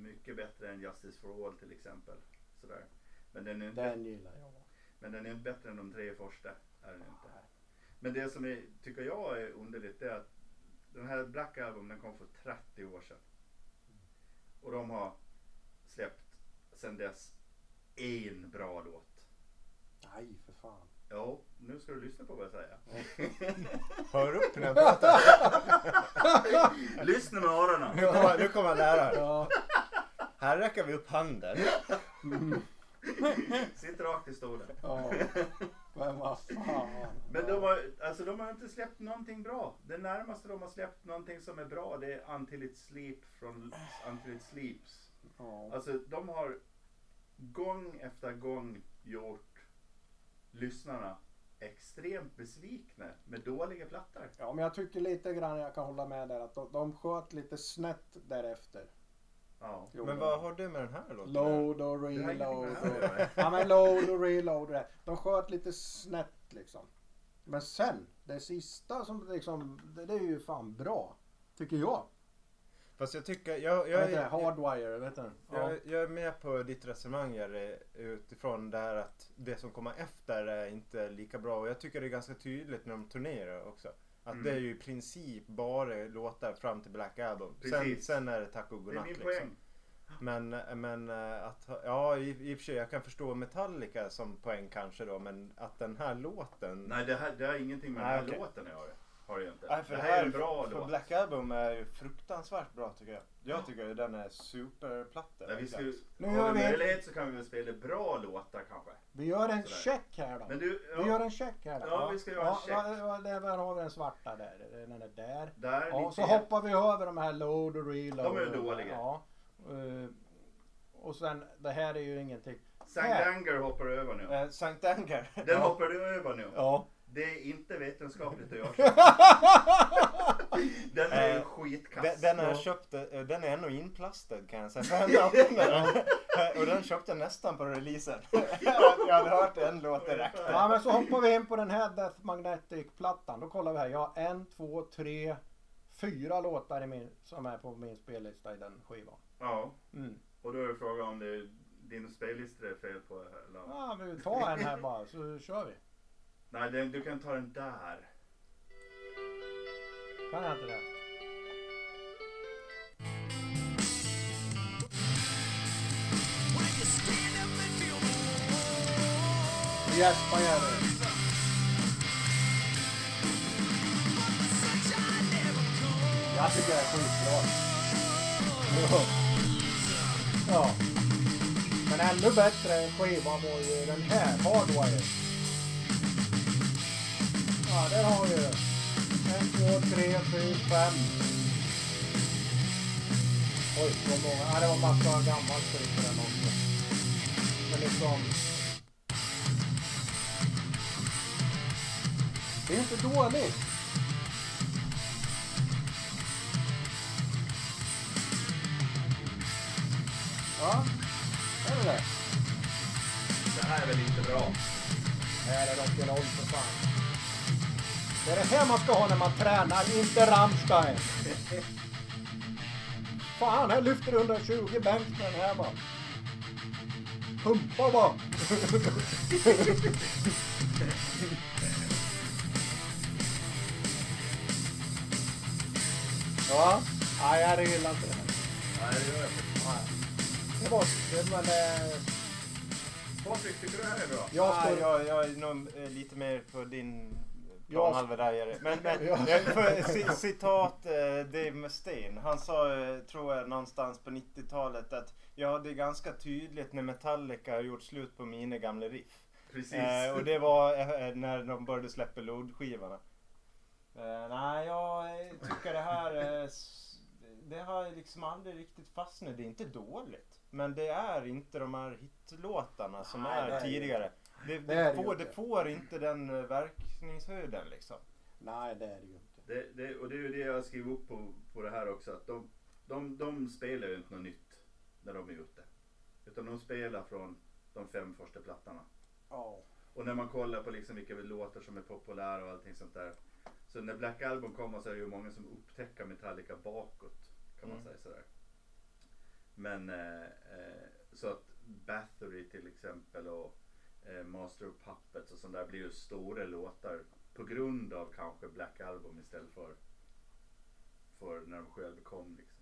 mycket bättre än Justice for All till exempel. Sådär. Men den är inte, Den gillar jag. men den är inte bättre än de tre första. Är den inte. Men det som är, tycker jag är underligt är att den här Black Album den kom för 30 år sedan. Och de har släppt sedan dess en bra låt. Nej, för fan. Jo, nu ska du lyssna på vad jag säger. Hör upp när jag *laughs* pratar. lyssna med öronen. Nu kommer, nu kommer jag lära. Ja. Här räcker vi upp handen. *laughs* Sitt rakt i stolen. ja. Men vad fan. Men de har, alltså de har inte släppt någonting bra. Det närmaste de har släppt någonting som är bra det är Until It Sleep från Until It Sleeps. Ja. Alltså de har gång efter gång gjort lyssnarna extremt besvikna med dåliga plattor. Ja, men jag tycker lite grann jag kan hålla med där att de, de sköt lite snett därefter. Ja. Jo. Men vad har du med den här låten? Load och Det reload. det Och, ja men load och reload. och det. De sköt lite snett liksom. Men sen, det sista som liksom, det, det är ju fan bra. Tycker jag. Fast jag tycker, jag, Jag jag, hardwire, vet du? Ja. jag, jag är med på ditt resonemang Jerry, utifrån det här att det som kommer efter är inte lika bra. Och jag tycker det är ganska tydligt när de turnerar också. Att Mm. det är ju i princip bara låtar fram till Black Album. Sen, sen är det tack och Det är godnatt min liksom. poäng. Men, men eh, att, ja i, i och för sig jag kan förstå Metallica som poäng kanske då men att den här låten Nej det, här, det har ingenting med Nej, den här okej. låten att göra. Har det ju inte. Nej, för det här är en bra för låt. Black Album är ju fruktansvärt bra tycker jag. Jag tycker den är superplatta. Nej, vi ska, verkligen. Nu har vi möjlighet så kan vi väl spela bra låtar kanske. Vi gör en Sådär. check här då. Men du, Vi gör ja, en check här då. Ja, vi ska göra en check. Ja, ja, där där har vi den svarta där. Den är där. där Ja, så hoppar vi över de här load och reload. De är dåliga. Ja. Eh, Och sen, det här är ju ingenting. Sankt. Anger hoppar du över nu. Eh, Sankt Anger. Den Ja. hoppar du över nu. Ja. Det är inte vetenskapligt att göra så. *laughs* Den är Eh, skitkass. Den, jag Ja. köpt, eh, den är ännu inplastad kan jag säga. *laughs* För jag öppnade den. Och den köpte jag nästan på releasen. *laughs* jag hade hört en låt direkt. ja, men så hoppar vi in på den här Death Magnetic-plattan. Då kollar vi här. Jag har en, två, tre, fyra låtar i min, som är på min spellista i den skivan. Ja, Mm. och då är frågan om det är din spellista det är fel på. Eller? Ja, vi tar en här bara så kör vi. Nej, den, du kan ta den där. Kan jag inte det? Gäspa Jerry. Jag tycker det är skitbra. Ja. ja. Men ännu bättre än skivan var ju den här, Hardwire. Ja, där har vi det. En, två, tre, fyra, fem. Oj, vad många. Ja, det var massa gammalt skit på den också. Men liksom... Det är inte dåligt. Ja, är det det? Det här är väl inte bra? Det här är rock'n'roll för fan. Det är det här man ska ha när man tränar, inte Rammstein. Fan, här lyfter du 120 bänk med den här bara. Pumpa bara. ja, nej jag gillar inte det här. Nej, det gör jag inte. Det var det, men eh, Patrik, tycker du det här är bra? jag står... jag, jag är nog eh, lite mer på din Jag- planhalva där Jerry. Men, men för, ci- citat eh, Dave Mustaine. Han sa, eh, tror jag, någonstans på 90-talet att ja, det är ganska tydligt när Metallica har gjort slut på mina gamla riff. Precis. Eh, och det var eh, när de började släppa load-skivorna. Eh, nej, jag eh, tycker det här eh, det har liksom aldrig riktigt fastnat. Det är inte dåligt. Men det är inte de här hitlåtarna som Nej, är det tidigare. Det, Det det, får, inte. det får inte den eh, verkningshöjden liksom. Nej, det är det ju inte. Det, det, och det är ju det jag skriver upp på, på det här också. Att de, de, de spelar ju inte något nytt när de är ute. Utan de spelar från de fem första plattorna. Ja. Och när man kollar på liksom vilka låtar som är populära och allting sånt där. Så när Black Album kommer så är det ju många som upptäcker Metallica bakåt. Kan man Mm. säga sådär. Men eh, eh, så att Bathory till exempel och Master of Puppets och sånt där blir ju stora låtar. På grund av kanske Black Album istället för, för när de själva kom liksom.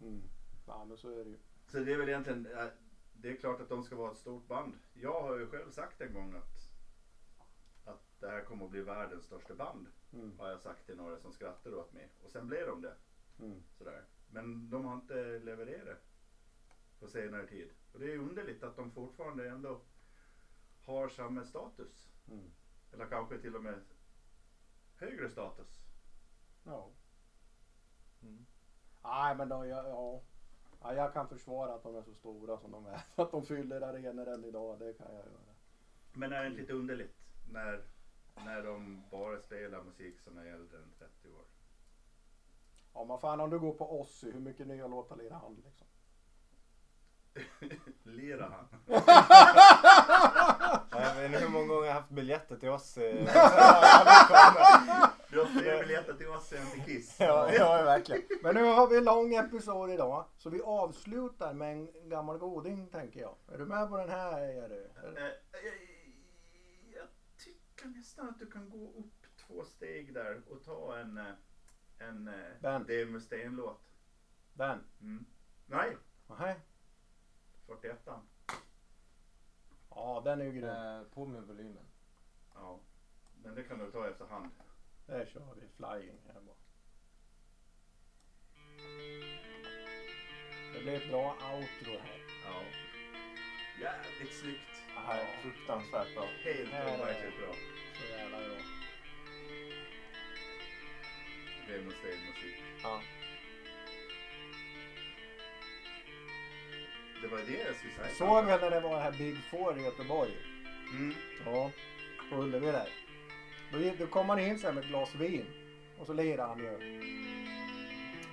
Mm. Ja, men så är det ju. Så det är väl egentligen, eh, det är klart att de ska vara ett stort band. Jag har ju själv sagt en gång att, att det här kommer att bli världens största band. Mm. Har jag sagt till några som skrattar åt mig. Och sen blev de det. Mm. Sådär. Men de har inte levererat på senare tid. Och det är underligt att de fortfarande ändå har samma status. Mm. Eller kanske till och med högre status. Ja. Mm. Nej, men då, ja, ja. ja. Jag kan försvara att de är så stora som de är. *laughs* Att de fyller arenor än idag, det kan jag göra. Men är det inte lite underligt när, när de bara spelar musik som är äldre än 30 år? Ja, men fan om du går på Ozzy, hur mycket nya låtar lirar han liksom? Lirar han? Jag vet inte hur många gånger jag har haft biljetter till oss. eh, *laughs* Du har fler biljetter till oss än till Kiss. Ja, ja, verkligen. Men nu har vi en lång episod idag. Så vi avslutar med en gammal goding tänker jag. Är du med på den här? Är du? Eh, Jag, jag tycker nästan att du kan gå upp två steg där och ta en, eh, en eh, Ben. Dave Mustaine-låt. Den? Mm. Nej, Nej. 41 Ja, den är ju grym. Eh, på med volymen. Ja, men det kan du ta efterhand. Där kör vi flying här bara. Det blir ett bra outro här. Ja. Jävligt snyggt. Ja, fruktansvärt bra. Helt det är- overkligt bra. Så jävla bra. Dave Mustaine-musik. Ja. Det var det jag skulle säga. Såg väl när det var här Big Four i Göteborg. Mm. Ja, på Ullevi där. Då, då kom man in sen med ett glas vin. Och så lirade han ju.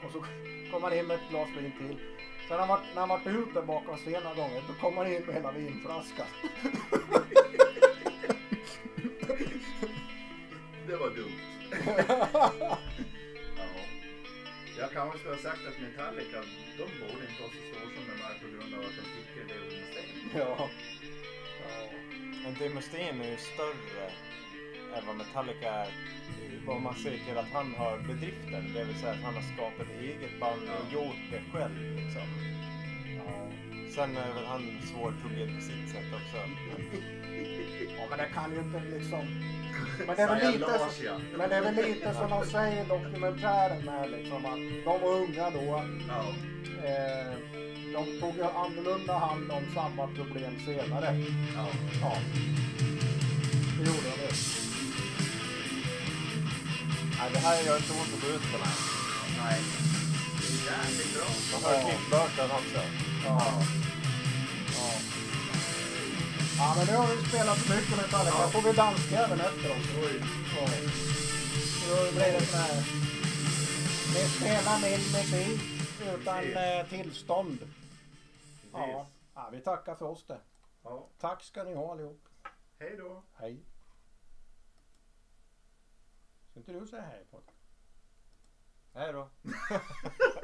Och så *laughs* kom han in med ett glas vin till. Sen när han när han varit ute bakom scenen gången, då kom han in med hela vinflaskan. *laughs* Det var dumt. *laughs* ja. Jag kanske skulle ha sagt att Metallica, de vara så stora som de är på grund av att de tycker det är Mustaine. *laughs* ja. Men Dave Mustaine är ju större än vad Metallica är. Vad man ser till att han har bedriften. Det vill säga att han har skapat ett eget band och gjort det själv. Liksom. ja. Sen är väl han svårtuggad på sitt sätt också. *laughs* Ja men det kan ju inte liksom. Men det är väl lite, så, men det är väl lite som de säger i dokumentären med liksom att de var unga då. Ja. Eh, de tog ju annorlunda hand om samma problem senare. ja. Ja. Det gjorde de ju. Nej, det här gör inte ont att gå ut på den. Nej. Det är jävligt bra. Man hör Ja. Burton också. Ja. Ja. Ja men nu har vi spelat så mycket Metallica. Ja. får vi danska även efter oss. Oj. Ja. Då blir det sån här. Vi spelar min musik utan eh, tillstånd. Ja. Ja. Vi tackar för oss det. Ja. Tack ska ni ha allihop. Hej då. Hej. Ska inte du säga hej på Hej då. *laughs*